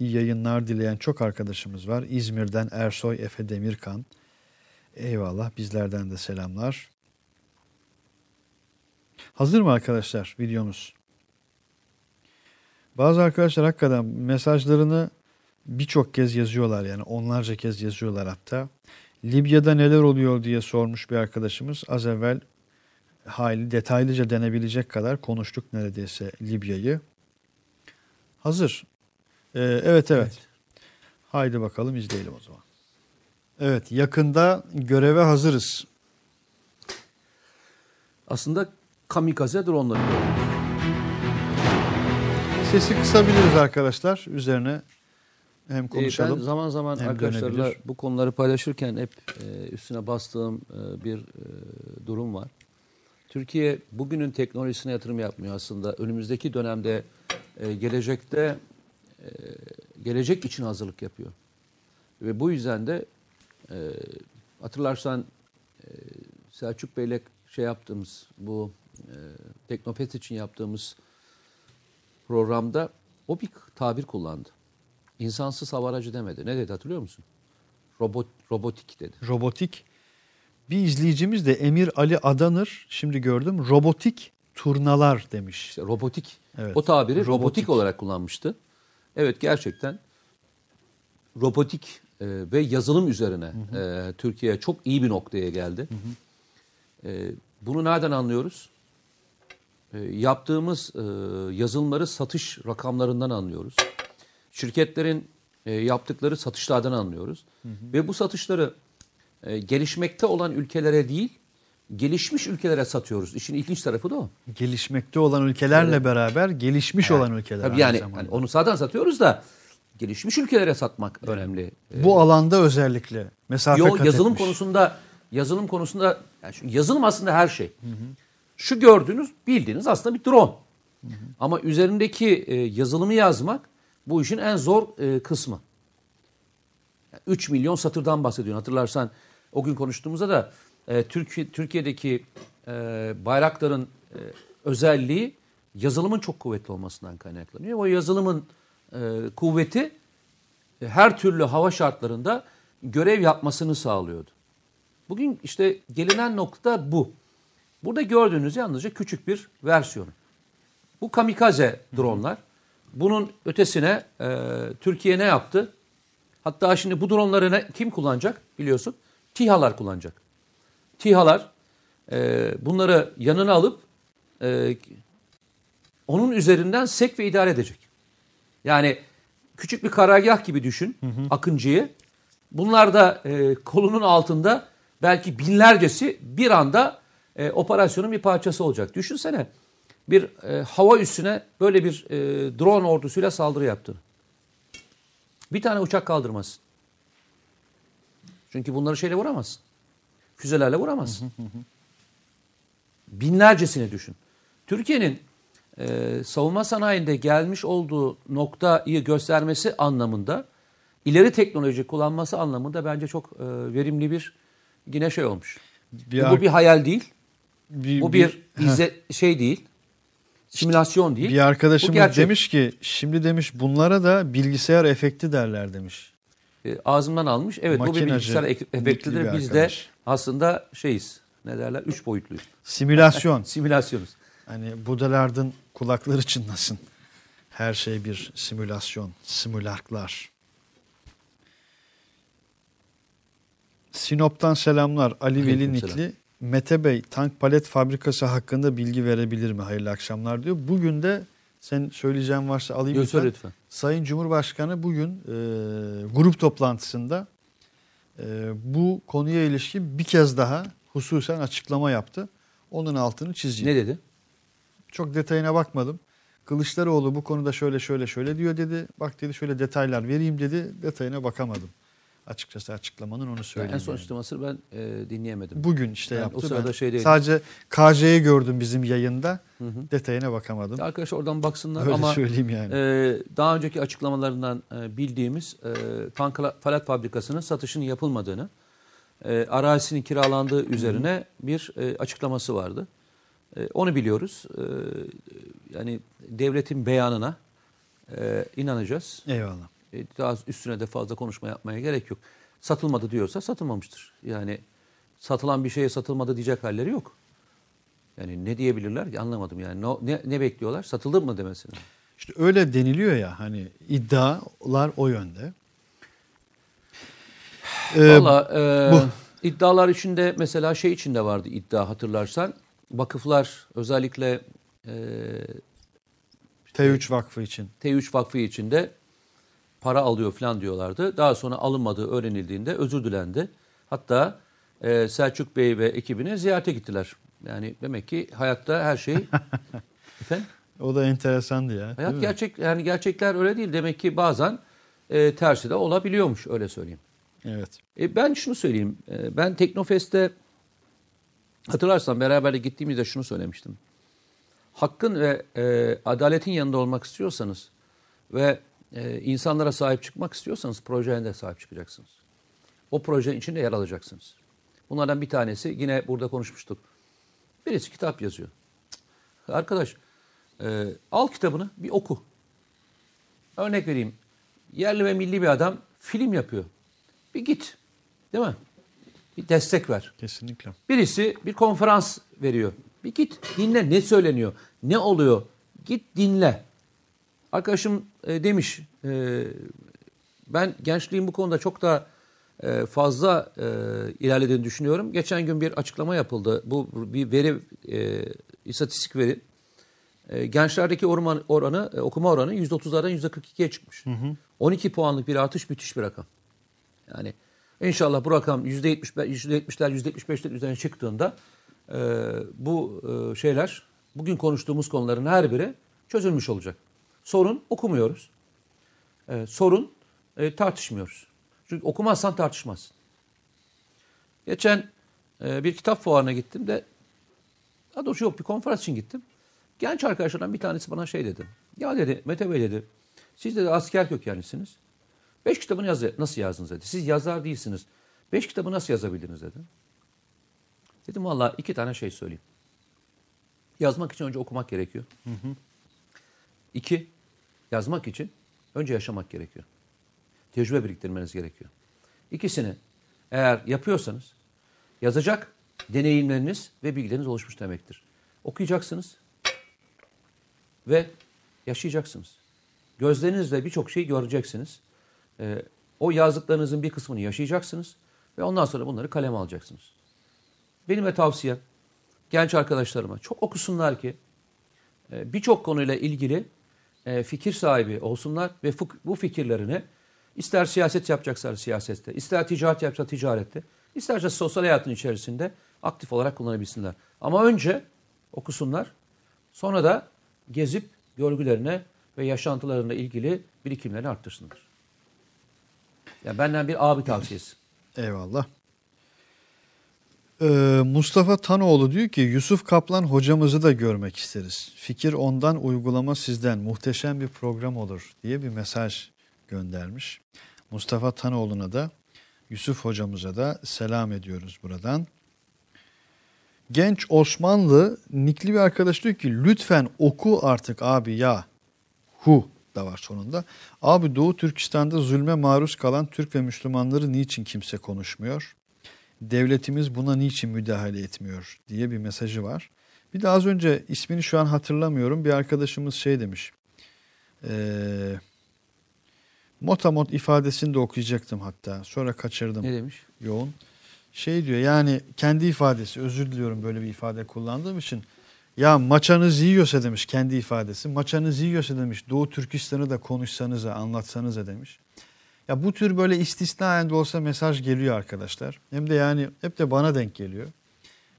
İyi yayınlar dileyen çok arkadaşımız var. İzmir'den Ersoy Efe Demirkan. Eyvallah bizlerden de selamlar. Hazır mı arkadaşlar videomuz? Bazı arkadaşlar hakikaten mesajlarını birçok kez yazıyorlar yani onlarca kez yazıyorlar hatta. Libya'da neler oluyor diye sormuş bir arkadaşımız. Az evvel hayli detaylıca denebilecek kadar konuştuk neredeyse Libya'yı. Hazır. Ee, evet evet. Haydi bakalım izleyelim o zaman. Evet yakında göreve hazırız. Aslında kamikaze dronları. Sesi kısabiliriz arkadaşlar. Üzerine hem Ee, konuşalım. Ben zaman zaman hem arkadaşlarla dönebilir. bu konuları paylaşırken hep e, üstüne bastığım e, bir e, durum var. Türkiye bugünün teknolojisine yatırım yapmıyor aslında. Önümüzdeki dönemde gelecekte gelecek için hazırlık yapıyor. Ve bu yüzden de hatırlarsan Selçuk Bey'le şey yaptığımız bu Teknofest için yaptığımız programda o bir tabir kullandı. insansız hava aracı demedi. Ne dedi hatırlıyor musun? Robot, robotik dedi. Robotik. Bir izleyicimiz de Emir Ali Adanır şimdi gördüm robotik turnalar demiş. İşte robotik. Evet. O tabiri robotik. Robotik. olarak kullanmıştı. Evet gerçekten robotik e, ve yazılım üzerine e, Türkiye çok iyi bir noktaya geldi. E, bunu nereden anlıyoruz? E, yaptığımız e, yazılımları satış rakamlarından anlıyoruz. Şirketlerin e, yaptıkları satışlardan anlıyoruz. Ve bu satışları e, gelişmekte olan ülkelere değil, gelişmiş ülkelere satıyoruz. İşin ilginç tarafı da o. Gelişmekte olan ülkelerle beraber gelişmiş olan ülkeler. Tabii yani zamanda. hani onu zaten satıyoruz da gelişmiş ülkelere satmak önemli. Ee, Bu alanda özellikle mesafe Yo, kat yazılım etmiş. konusunda yazılım konusunda yani yazılım aslında her şey. Şu gördüğünüz bildiğiniz aslında bir drone. Ama üzerindeki e, yazılımı yazmak bu işin en zor e, kısmı. 3 milyon satırdan bahsediyorsun. Hatırlarsan o gün konuştuğumuzda da e, Türkiye Türkiye'deki bayrakların özelliği yazılımın çok kuvvetli olmasından kaynaklanıyor. O yazılımın kuvveti her türlü hava şartlarında görev yapmasını sağlıyordu. Bugün işte gelinen nokta bu. Burada gördüğünüz yalnızca küçük bir versiyonu. Bu kamikaze dronlar. Bunun ötesine e, Türkiye ne yaptı? Hatta şimdi bu dronları ne, kim kullanacak biliyorsun? TİHA'lar kullanacak. TİHA'lar e, bunları yanına alıp e, onun üzerinden sek ve idare edecek. Yani küçük bir karargah gibi düşün Akıncı'yı. Bunlar da e, kolunun altında belki binlercesi bir anda e, operasyonun bir parçası olacak. Düşünsene bir e, hava üssüne böyle bir e, drone ordusuyla saldırı yaptığını. Bir tane uçak kaldırmazsın. Çünkü bunları şeyle vuramazsın. Füzelerle vuramazsın. Binlercesini düşün. Türkiye'nin e, savunma sanayinde gelmiş olduğu noktayı göstermesi anlamında ileri teknoloji kullanması anlamında bence çok e, verimli bir yine şey olmuş. Bir bu ar- bir hayal değil. Bir, Bu bir izle, şey değil. Simülasyon değil. bir arkadaşımız demiş ki şimdi demiş bunlara da bilgisayar efekti derler demiş. E, ağzımdan almış. Evet bu bir Makinacı, bilgisayar efektidir. bir Biz de aslında şeyiz. Ne derler? Üç boyutluyuz. Simülasyon. Simülasyonuz. hani Budalard'ın kulakları çınlasın. Her şey bir simülasyon. Simülaklar. Sinop'tan selamlar. Ali Veli. Nikli. Mete Bey tank palet fabrikası hakkında bilgi verebilir mi? Hayırlı akşamlar diyor. Bugün de sen söyleyeceğin varsa alayım Yok, lütfen. lütfen. Sayın Cumhurbaşkanı bugün e, grup toplantısında e, bu konuya ilişkin bir kez daha hususen açıklama yaptı. Onun altını çizeyim. Ne dedi? Çok detayına bakmadım. Kılıçdaroğlu bu konuda şöyle şöyle şöyle diyor dedi. Bak dedi şöyle detaylar vereyim dedi. Detayına bakamadım. Açıkçası açıklamanın onu en söyleyeyim. son yani. açıklamasını ben e, dinleyemedim. Bugün işte Ben yaptı. o sırada ben şeydeydim. sadece KJ'yi gördüm bizim yayında. Detayına bakamadım. Arkadaşlar oradan baksınlar Öyle ama söyleyeyim yani. e, daha önceki açıklamalarından e, bildiğimiz e, tank palet fabrikasının satışının yapılmadığını, e, arazisinin kiralandığı üzerine bir e, açıklaması vardı. E, onu biliyoruz. E, yani devletin beyanına e, inanacağız. Eyvallah. E, daha üstüne de fazla konuşma yapmaya gerek yok. Satılmadı diyorsa satılmamıştır. Yani satılan bir şeye satılmadı diyecek halleri yok. Yani ne diyebilirler ki anlamadım yani. Ne, ne, ne bekliyorlar? Satıldı mı demesini. İşte öyle deniliyor ya hani iddialar o yönde. Ee, Valla e, bu. iddialar içinde mesela şey içinde vardı iddia hatırlarsan. Vakıflar özellikle e, T3 Vakfı için. T3 Vakfı içinde para alıyor falan diyorlardı. Daha sonra alınmadığı öğrenildiğinde özür dilendi. Hatta e, Selçuk Bey ve ekibini ziyarete gittiler. Yani demek ki hayatta her şey efendim O da enteresandı ya. hayat mi? gerçek yani gerçekler öyle değil. Demek ki bazen e, tersi de olabiliyormuş öyle söyleyeyim. Evet. E, ben şunu söyleyeyim. E, ben Teknofest'te hatırlarsan beraber de gittiğimizde şunu söylemiştim. Hakkın ve e, adaletin yanında olmak istiyorsanız ve e, insanlara sahip çıkmak istiyorsanız projeye de sahip çıkacaksınız. O projenin içinde yer alacaksınız. Bunlardan bir tanesi yine burada konuşmuştuk. Birisi kitap yazıyor. Arkadaş e, al kitabını bir oku. Örnek vereyim. yerli ve milli bir adam film yapıyor. Bir git. Değil mi? Bir destek ver. Kesinlikle. Birisi bir konferans veriyor. Bir git dinle ne söyleniyor, ne oluyor. Git dinle. Arkadaşım e, demiş e, ben gençliğin bu konuda çok da e, fazla e, ilerlediğini düşünüyorum. Geçen gün bir açıklama yapıldı. Bu bir veri, e, istatistik veri. E, gençlerdeki orman, oranı, e, okuma oranı %30'lardan %42'ye çıkmış. 12 puanlık bir artış müthiş bir rakam. Yani inşallah bu rakam %70'ler, %70'ler, %75'ler üzerine çıktığında e, bu e, şeyler, bugün konuştuğumuz konuların her biri çözülmüş olacak. Sorun okumuyoruz. E, sorun e, tartışmıyoruz. Çünkü okumazsan tartışmazsın. Geçen e, bir kitap fuarına gittim de, daha doğrusu yok bir konferans için gittim. Genç arkadaşlardan bir tanesi bana şey dedi. Ya dedi Mete Bey dedi, siz dedi asker kökenlisiniz. Beş kitabını yaz, nasıl yazdınız dedi. Siz yazar değilsiniz. Beş kitabı nasıl yazabildiniz dedi. Dedim valla iki tane şey söyleyeyim. Yazmak için önce okumak gerekiyor. İki, yazmak için önce yaşamak gerekiyor. Tecrübe biriktirmeniz gerekiyor. İkisini eğer yapıyorsanız yazacak deneyimleriniz ve bilgileriniz oluşmuş demektir. Okuyacaksınız ve yaşayacaksınız. Gözlerinizle birçok şeyi göreceksiniz. Ee, o yazdıklarınızın bir kısmını yaşayacaksınız ve ondan sonra bunları kaleme alacaksınız. Benim de tavsiyem genç arkadaşlarıma çok okusunlar ki e, birçok konuyla ilgili e, fikir sahibi olsunlar ve bu fikirlerini ister siyaset yapacaksa siyasette, ister ticaret yapacaksa ticarette, isterse sosyal hayatın içerisinde aktif olarak kullanabilsinler. Ama önce okusunlar, sonra da gezip görgülerine ve yaşantılarına ilgili birikimlerini arttırsınlar. Yani benden bir abi tavsiyesi. Eyvallah. Ee, Mustafa Tanoğlu diyor ki Yusuf Kaplan hocamızı da görmek isteriz. Fikir ondan, uygulama sizden. Muhteşem bir program olur diye bir mesaj göndermiş. Mustafa Tanoğlu'na da Yusuf hocamıza da selam ediyoruz buradan. Genç Osmanlı nikli bir arkadaş diyor ki lütfen oku artık abi ya. Hu da var sonunda. Abi Doğu Türkistan'da zulme maruz kalan Türk ve Müslümanları niçin kimse konuşmuyor? Devletimiz buna niçin müdahale etmiyor diye bir mesajı var. Bir de az önce ismini şu an hatırlamıyorum. Bir arkadaşımız şey demiş. Ee, motamot ifadesini de okuyacaktım hatta. Sonra kaçırdım Ne demiş? yoğun. Şey diyor yani kendi ifadesi özür diliyorum böyle bir ifade kullandığım için. Ya maçanız yiyorsa demiş kendi ifadesi. Maçanız yiyorsa demiş Doğu Türkistan'ı da konuşsanıza anlatsanıza demiş. Ya bu tür böyle istisnaen de olsa mesaj geliyor arkadaşlar. Hem de yani hep de bana denk geliyor.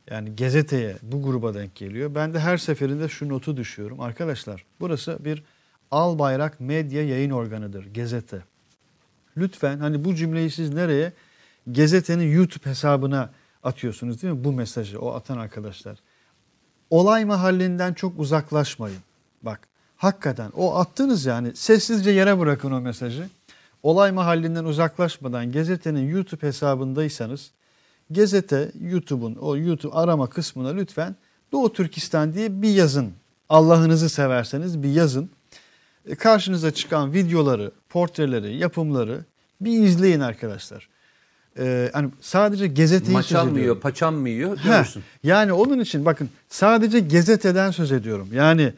Yani gazeteye bu gruba denk geliyor. Ben de her seferinde şu notu düşüyorum. Arkadaşlar burası bir al bayrak medya yayın organıdır. Gazete. Lütfen hani bu cümleyi siz nereye? Gazetenin YouTube hesabına atıyorsunuz değil mi? Bu mesajı o atan arkadaşlar. Olay mahallinden çok uzaklaşmayın. Bak hakikaten o attınız yani sessizce yere bırakın o mesajı. Olay mahallinden uzaklaşmadan gazetenin YouTube hesabındaysanız gazete YouTube'un o YouTube arama kısmına lütfen Doğu Türkistan diye bir yazın. Allah'ınızı severseniz bir yazın. E, Karşınıza çıkan videoları, portreleri, yapımları bir izleyin arkadaşlar. Ee, hani sadece gazeteyi söz Maçan mı ediyorum. yiyor, paçam mı yiyor? Heh, yani onun için bakın sadece gazeteden söz ediyorum. Yani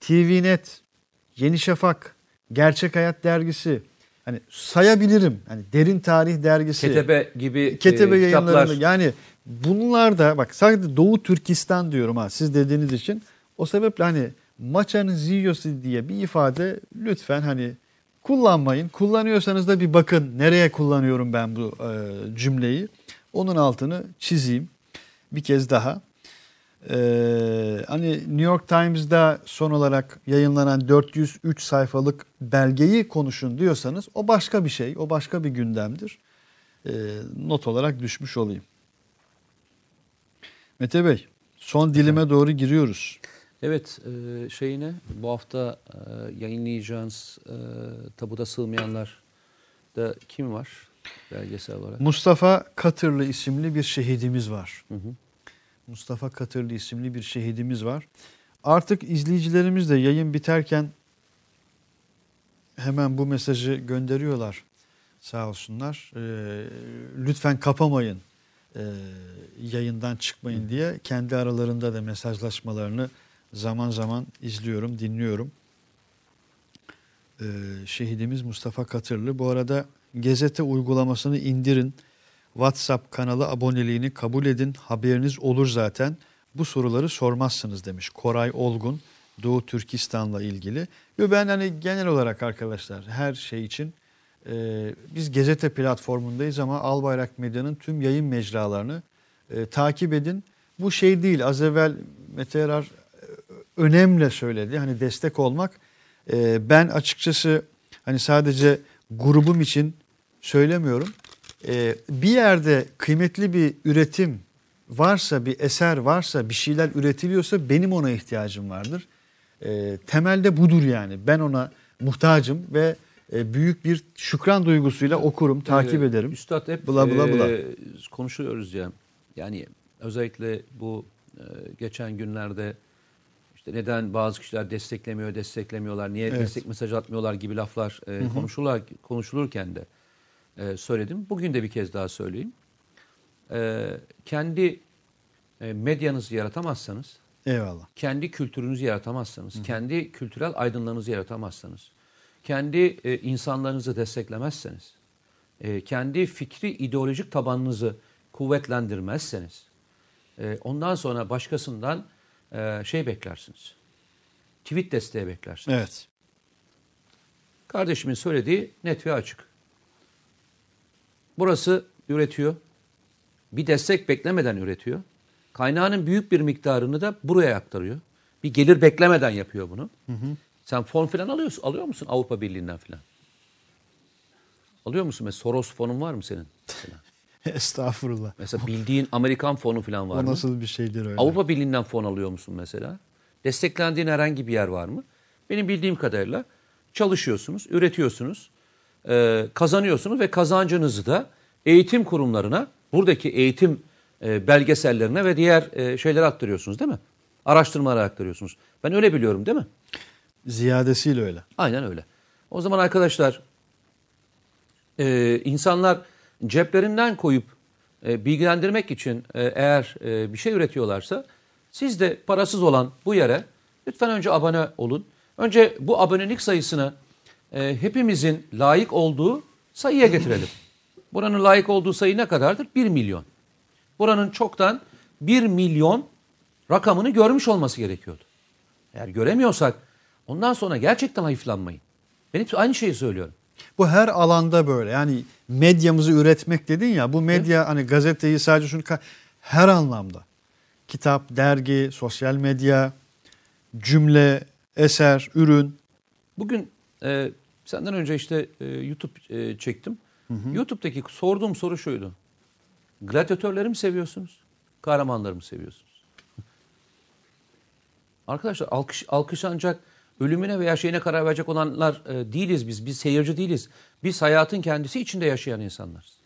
TVNet, Yeni Şafak, Gerçek Hayat Dergisi, hani sayabilirim. Hani Derin Tarih Dergisi, Ketebe gibi Ketebe e, yayınlarında kitaplar. yani bunlar da bak sadece Doğu Türkistan diyorum ha siz dediğiniz için. O sebeple hani maçanız yiyorsa diye bir ifade lütfen hani kullanmayın. Kullanıyorsanız da bir bakın nereye kullanıyorum ben bu e, cümleyi. Onun altını çizeyim bir kez daha. Ee, hani New York Times'da son olarak yayınlanan 403 sayfalık belgeyi konuşun diyorsanız o başka bir şey, o başka bir gündemdir. Ee, not olarak düşmüş olayım. Mete Bey, son dilime doğru giriyoruz. Evet e, şeyine bu hafta e, yayınlayacağınız e, tabuda sığmayanlar da kim var belgesel olarak? Mustafa Katırlı isimli bir şehidimiz var. Mustafa Katırlı isimli bir şehidimiz var. Artık izleyicilerimiz de yayın biterken hemen bu mesajı gönderiyorlar sağ olsunlar. E, lütfen kapamayın e, yayından çıkmayın diye kendi aralarında da mesajlaşmalarını zaman zaman izliyorum, dinliyorum. E, şehidimiz Mustafa Katırlı. Bu arada Gezete uygulamasını indirin. WhatsApp kanalı aboneliğini kabul edin. Haberiniz olur zaten. Bu soruları sormazsınız demiş Koray Olgun Doğu Türkistan'la ilgili. Ve ben hani genel olarak arkadaşlar her şey için e, biz Gezete platformundayız ama Albayrak Medya'nın tüm yayın mecralarını e, takip edin. Bu şey değil az evvel Mete Erar e, önemli söyledi hani destek olmak. E, ben açıkçası hani sadece grubum için söylemiyorum. E, bir yerde kıymetli bir üretim varsa, bir eser varsa, bir şeyler üretiliyorsa benim ona ihtiyacım vardır. E, temelde budur yani. Ben ona muhtacım ve e, büyük bir şükran duygusuyla okurum, takip ederim. Üstad hep Bula bula bula. e, konuşuyoruz ya. Yani özellikle bu e, geçen günlerde işte neden bazı kişiler desteklemiyor, desteklemiyorlar, niye Evet. destek mesajı atmıyorlar gibi laflar e, konuşurlar, konuşulurken de e, söyledim. Bugün de bir kez daha söyleyeyim. E, kendi e, medyanızı yaratamazsanız, Eyvallah. kendi kültürünüzü yaratamazsanız, kendi kültürel aydınlarınızı yaratamazsanız, kendi e, insanlarınızı desteklemezseniz, e, kendi fikri ideolojik tabanınızı kuvvetlendirmezseniz, e, ondan sonra başkasından e, şey beklersiniz. Tweet desteği beklersiniz. Evet. Kardeşimin söylediği net ve açık. Burası üretiyor. Bir destek beklemeden üretiyor. Kaynağının büyük bir miktarını da buraya aktarıyor. Bir gelir beklemeden yapıyor bunu. Sen fon falan alıyorsun, alıyor musun Avrupa Birliği'nden falan? Alıyor musun? Mesela Soros fonun var mı senin? Mesela, Estağfurullah. mesela bildiğin Amerikan fonu falan var O mı? nasıl bir şeydir öyle? Avrupa Birliği'nden fon alıyor musun mesela? Desteklendiğin herhangi bir yer var mı? Benim bildiğim kadarıyla çalışıyorsunuz, üretiyorsunuz, e, kazanıyorsunuz ve kazancınızı da eğitim kurumlarına, buradaki eğitim e, belgesellerine ve diğer e, şeylere aktarıyorsunuz değil mi? Araştırmalara aktarıyorsunuz. Ben öyle biliyorum değil mi? Ziyadesiyle öyle. Aynen öyle. O zaman arkadaşlar e, insanlar ceplerinden koyup e, bilgilendirmek için e, eğer e, bir şey üretiyorlarsa siz de parasız olan bu yere lütfen önce abone olun. Önce bu abonelik sayısını e, hepimizin layık olduğu sayıya getirelim. Buranın layık olduğu sayı ne kadardır? 1 milyon. Buranın çoktan 1 milyon rakamını görmüş olması gerekiyordu. Eğer göremiyorsak ondan sonra gerçekten hayıflanmayın. Ben hep aynı şeyi söylüyorum. Bu her alanda böyle. Yani medyamızı üretmek dedin ya. Bu medya hani gazeteyi sadece şunu her anlamda. Kitap, dergi, sosyal medya, cümle, eser, ürün. Bugün e, senden önce işte e, YouTube e, çektim. YouTube'daki sorduğum soru şuydu. Gladyatörleri mi seviyorsunuz? Kahramanları mı seviyorsunuz? Arkadaşlar alkış, alkış ancak ölümüne veya şeyine karar verecek olanlar e, değiliz biz. Biz seyirci değiliz. Biz hayatın kendisi içinde yaşayan insanlarız.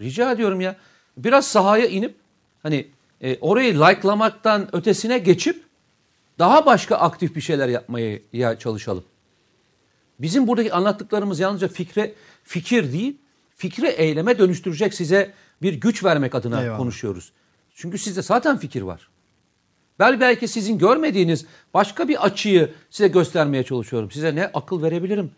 Rica ediyorum ya biraz sahaya inip hani e, orayı likelamaktan ötesine geçip daha başka aktif bir şeyler yapmaya ya çalışalım. Bizim buradaki anlattıklarımız yalnızca fikre fikir değil, fikri eyleme dönüştürecek size bir güç vermek adına Eyvallah. konuşuyoruz. Çünkü sizde zaten fikir var. Bel belki sizin görmediğiniz başka bir açıyı size göstermeye çalışıyorum. Size ne akıl verebilirim,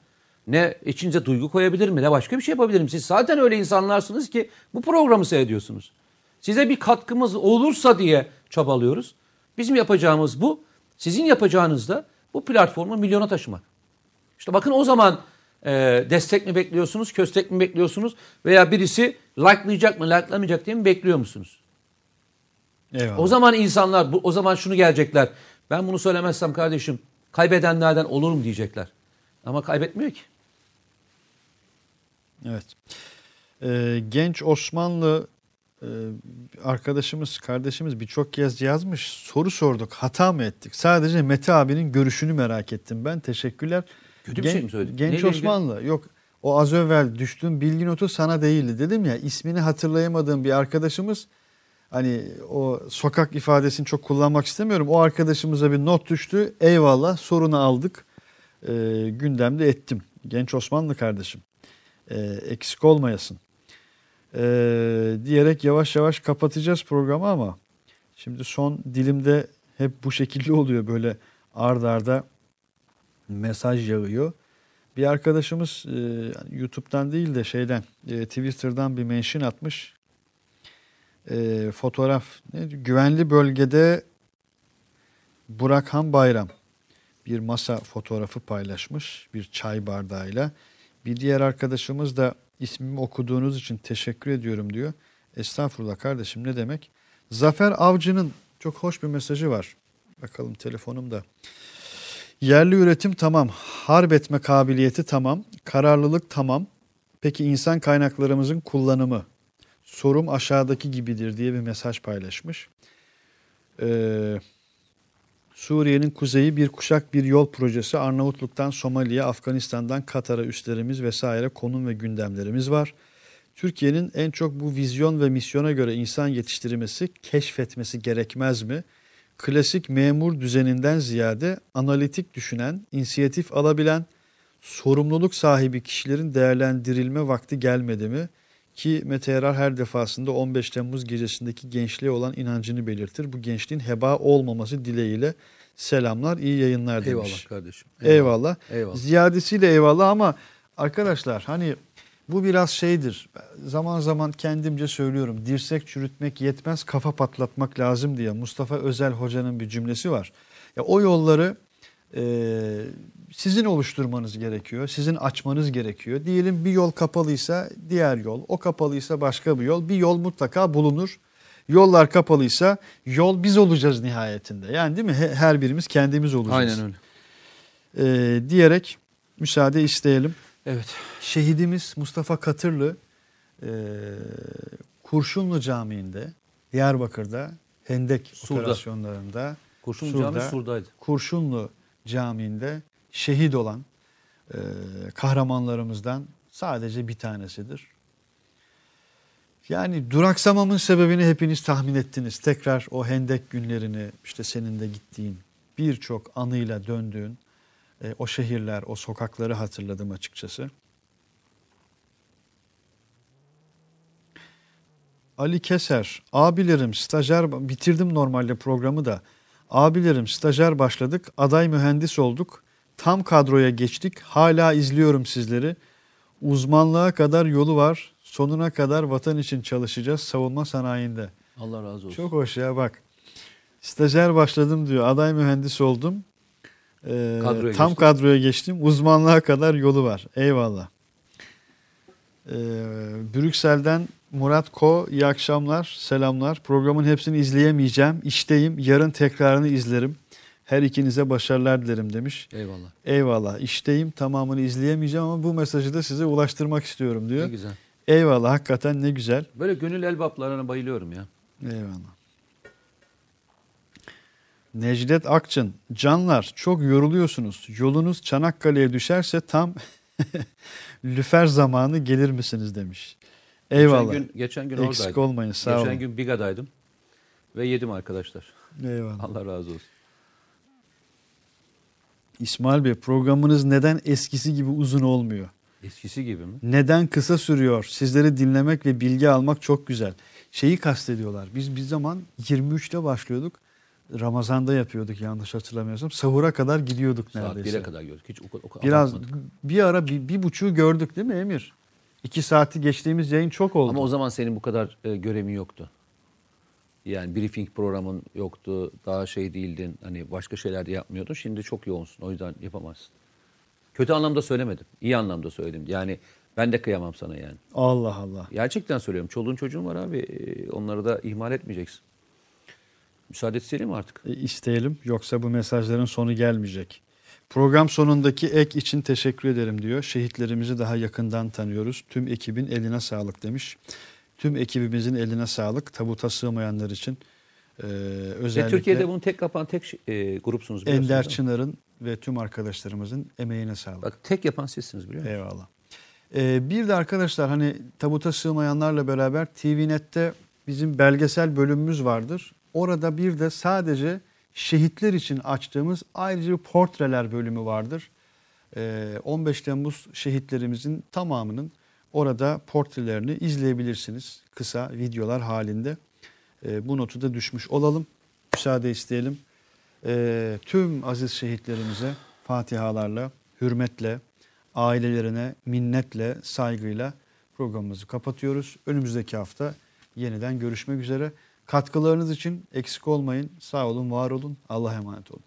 ne içinize duygu koyabilirim, ne başka bir şey yapabilirim. Siz zaten öyle insanlarsınız ki bu programı seyrediyorsunuz. Size bir katkımız olursa diye çabalıyoruz. Bizim yapacağımız bu. Sizin yapacağınız da bu platformu milyona taşımak. İşte bakın o zaman e, destek mi bekliyorsunuz, köstek mi bekliyorsunuz veya birisi likelayacak mı, likelamayacak diye mi bekliyor musunuz? Eyvallah. O zaman insanlar bu, o zaman şunu gelecekler. Ben bunu söylemezsem kardeşim kaybedenlerden olurum diyecekler. Ama kaybetmiyor ki. Evet. Ee, genç Osmanlı e, arkadaşımız, kardeşimiz birçok kez yazmış. Soru sorduk. Hata mı ettik? Sadece Mete abinin görüşünü merak ettim ben. Teşekkürler. Kötü bir şey mi söyledik? Genç Neyle ilgili? Osmanlı. Yok. O az evvel düştüğüm bilgi notu sana değildi dedim ya. ismini hatırlayamadığım bir arkadaşımız hani o sokak ifadesini çok kullanmak istemiyorum. O arkadaşımıza bir not düştü. Eyvallah sorunu aldık. Ee, gündemde ettim. genç Osmanlı kardeşim. Ee, eksik olmayasın. Ee, diyerek yavaş yavaş kapatacağız programı ama şimdi son dilimde hep bu şekilde oluyor böyle ard arda mesaj yağıyor. Bir arkadaşımız e, YouTube'dan değil de şeyden e, Twitter'dan bir mention atmış. E, fotoğraf ne, güvenli bölgede Burakhan Bayram bir masa fotoğrafı paylaşmış bir çay bardağıyla. Bir diğer arkadaşımız da ismimi okuduğunuz için teşekkür ediyorum diyor. Estağfurullah kardeşim ne demek? Zafer Avcı'nın çok hoş bir mesajı var. Bakalım telefonumda. Yerli üretim tamam, harp etme kabiliyeti tamam, kararlılık tamam. Peki insan kaynaklarımızın kullanımı? Sorum aşağıdaki gibidir diye bir mesaj paylaşmış. Ee, Suriye'nin kuzeyi bir kuşak bir yol projesi Arnavutluk'tan Somali'ye, Afganistan'dan Katar'a üstlerimiz vesaire konum ve gündemlerimiz var. Türkiye'nin en çok bu vizyon ve misyona göre insan yetiştirmesi, keşfetmesi gerekmez mi? Klasik memur düzeninden ziyade analitik düşünen, inisiyatif alabilen, sorumluluk sahibi kişilerin değerlendirilme vakti gelmedi mi? Ki Mete Yarar her defasında 15 Temmuz gecesindeki gençliğe olan inancını belirtir. Bu gençliğin heba olmaması dileğiyle selamlar, iyi yayınlar demiş. Eyvallah kardeşim. Eyvallah. Eyvallah. Ziyadesiyle eyvallah ama arkadaşlar hani bu biraz şeydir. Zaman zaman kendimce söylüyorum. Dirsek çürütmek yetmez, kafa patlatmak lazım diye Mustafa Özel Hoca'nın bir cümlesi var. Ya o yolları e, sizin oluşturmanız gerekiyor. Sizin açmanız gerekiyor. Diyelim bir yol kapalıysa diğer yol, o kapalıysa başka bir yol. Bir yol mutlaka bulunur. Yollar kapalıysa yol biz olacağız nihayetinde. Yani değil mi? He- Her birimiz kendimiz olacağız. Aynen öyle. Ee, diyerek müsaade isteyelim. Evet. Şehidimiz Mustafa Katırlı e, Kurşunlu Camii'nde Diyarbakır'da Hendek Sur'da. operasyonlarında Kurşun Sur'da, Cami Sur'daydı. Kurşunlu Camii'nde şehit olan e, kahramanlarımızdan sadece bir tanesidir. Yani duraksamamın sebebini hepiniz tahmin ettiniz. Tekrar o hendek günlerini işte senin de gittiğin birçok anıyla döndüğün e, o şehirler, o sokakları hatırladım açıkçası. Ali Keser, abilerim stajyer, bitirdim normalde programı da. Abilerim stajyer başladık, aday mühendis olduk. Tam kadroya geçtik, hala izliyorum sizleri. Uzmanlığa kadar yolu var, sonuna kadar vatan için çalışacağız savunma sanayinde. Allah razı olsun. Çok hoş ya bak. Stajyer başladım diyor, aday mühendis oldum. Ee, Kadroya tam geçtim. kadroya geçtim, uzmanlığa kadar yolu var. Eyvallah. Ee, Brüksel'den Murat Ko, iyi akşamlar, selamlar. Programın hepsini izleyemeyeceğim. İşteyim, yarın tekrarını izlerim. Her ikinize başarılar dilerim demiş. Eyvallah. Eyvallah, işteyim, tamamını izleyemeyeceğim ama bu mesajı da size ulaştırmak istiyorum Ne diyor. güzel. Eyvallah, hakikaten ne güzel. Böyle gönül elbaplarına bayılıyorum ya. Eyvallah. Necdet Akçın, canlar çok yoruluyorsunuz. Yolunuz Çanakkale'ye düşerse tam lüfer zamanı gelir misiniz demiş. Eyvallah. Geçen gün, geçen gün Eksik oradaydım. olmayın sağ geçen olun. gün Biga'daydım. Ve yedim arkadaşlar. Eyvallah. Allah razı olsun. İsmail Bey programınız neden eskisi gibi uzun olmuyor? Eskisi gibi mi? Neden kısa sürüyor? Sizleri dinlemek ve bilgi almak çok güzel. Şeyi kastediyorlar. Biz bir zaman 23'te başlıyorduk. Ramazan'da yapıyorduk yanlış hatırlamıyorsam. Sahura kadar gidiyorduk Saat neredeyse. 1'e kadar gördük. Hiç o, o, Biraz abartmadık. bir ara bir, bir buçuğu gördük değil mi Emir? İki saati geçtiğimiz yayın çok oldu. Ama o zaman senin bu kadar e, göremin yoktu. Yani briefing programın yoktu. Daha şey değildin. Hani başka şeyler de yapmıyordun. Şimdi çok yoğunsun. O yüzden yapamazsın. Kötü anlamda söylemedim. İyi anlamda söyledim. Yani ben de kıyamam sana yani. Allah Allah. Gerçekten söylüyorum. Çoluğun çocuğun var abi. E, Onları da ihmal etmeyeceksin. Müsaade etselim mi artık? E, isteyelim yoksa bu mesajların sonu gelmeyecek. Program sonundaki ek için teşekkür ederim diyor. Şehitlerimizi daha yakından tanıyoruz. Tüm ekibin eline sağlık demiş. Tüm ekibimizin eline sağlık. Tabuta sığmayanlar için e, Ve özellikle Türkiye'de bunu tek yapan tek e, grupsunuz biliyorsunuz. Ender? Çınar'ın ve tüm arkadaşlarımızın emeğine sağlık. Bak tek yapan sizsiniz biliyor musun? Eyvallah. Ee, bir de arkadaşlar hani tabuta sığmayanlarla beraber TVNet'te bizim belgesel bölümümüz vardır. Orada bir de sadece şehitler için açtığımız ayrıca bir portreler bölümü vardır. Ee, 15 Temmuz şehitlerimizin tamamının orada portrelerini izleyebilirsiniz. Kısa videolar halinde. Ee, bu notu da düşmüş olalım. Müsaade isteyelim. Ee, tüm aziz şehitlerimize fatihalarla, hürmetle, ailelerine minnetle, saygıyla programımızı kapatıyoruz. Önümüzdeki hafta yeniden görüşmek üzere. Katkılarınız için eksik olmayın. Sağ olun, var olun. Allah'a emanet olun.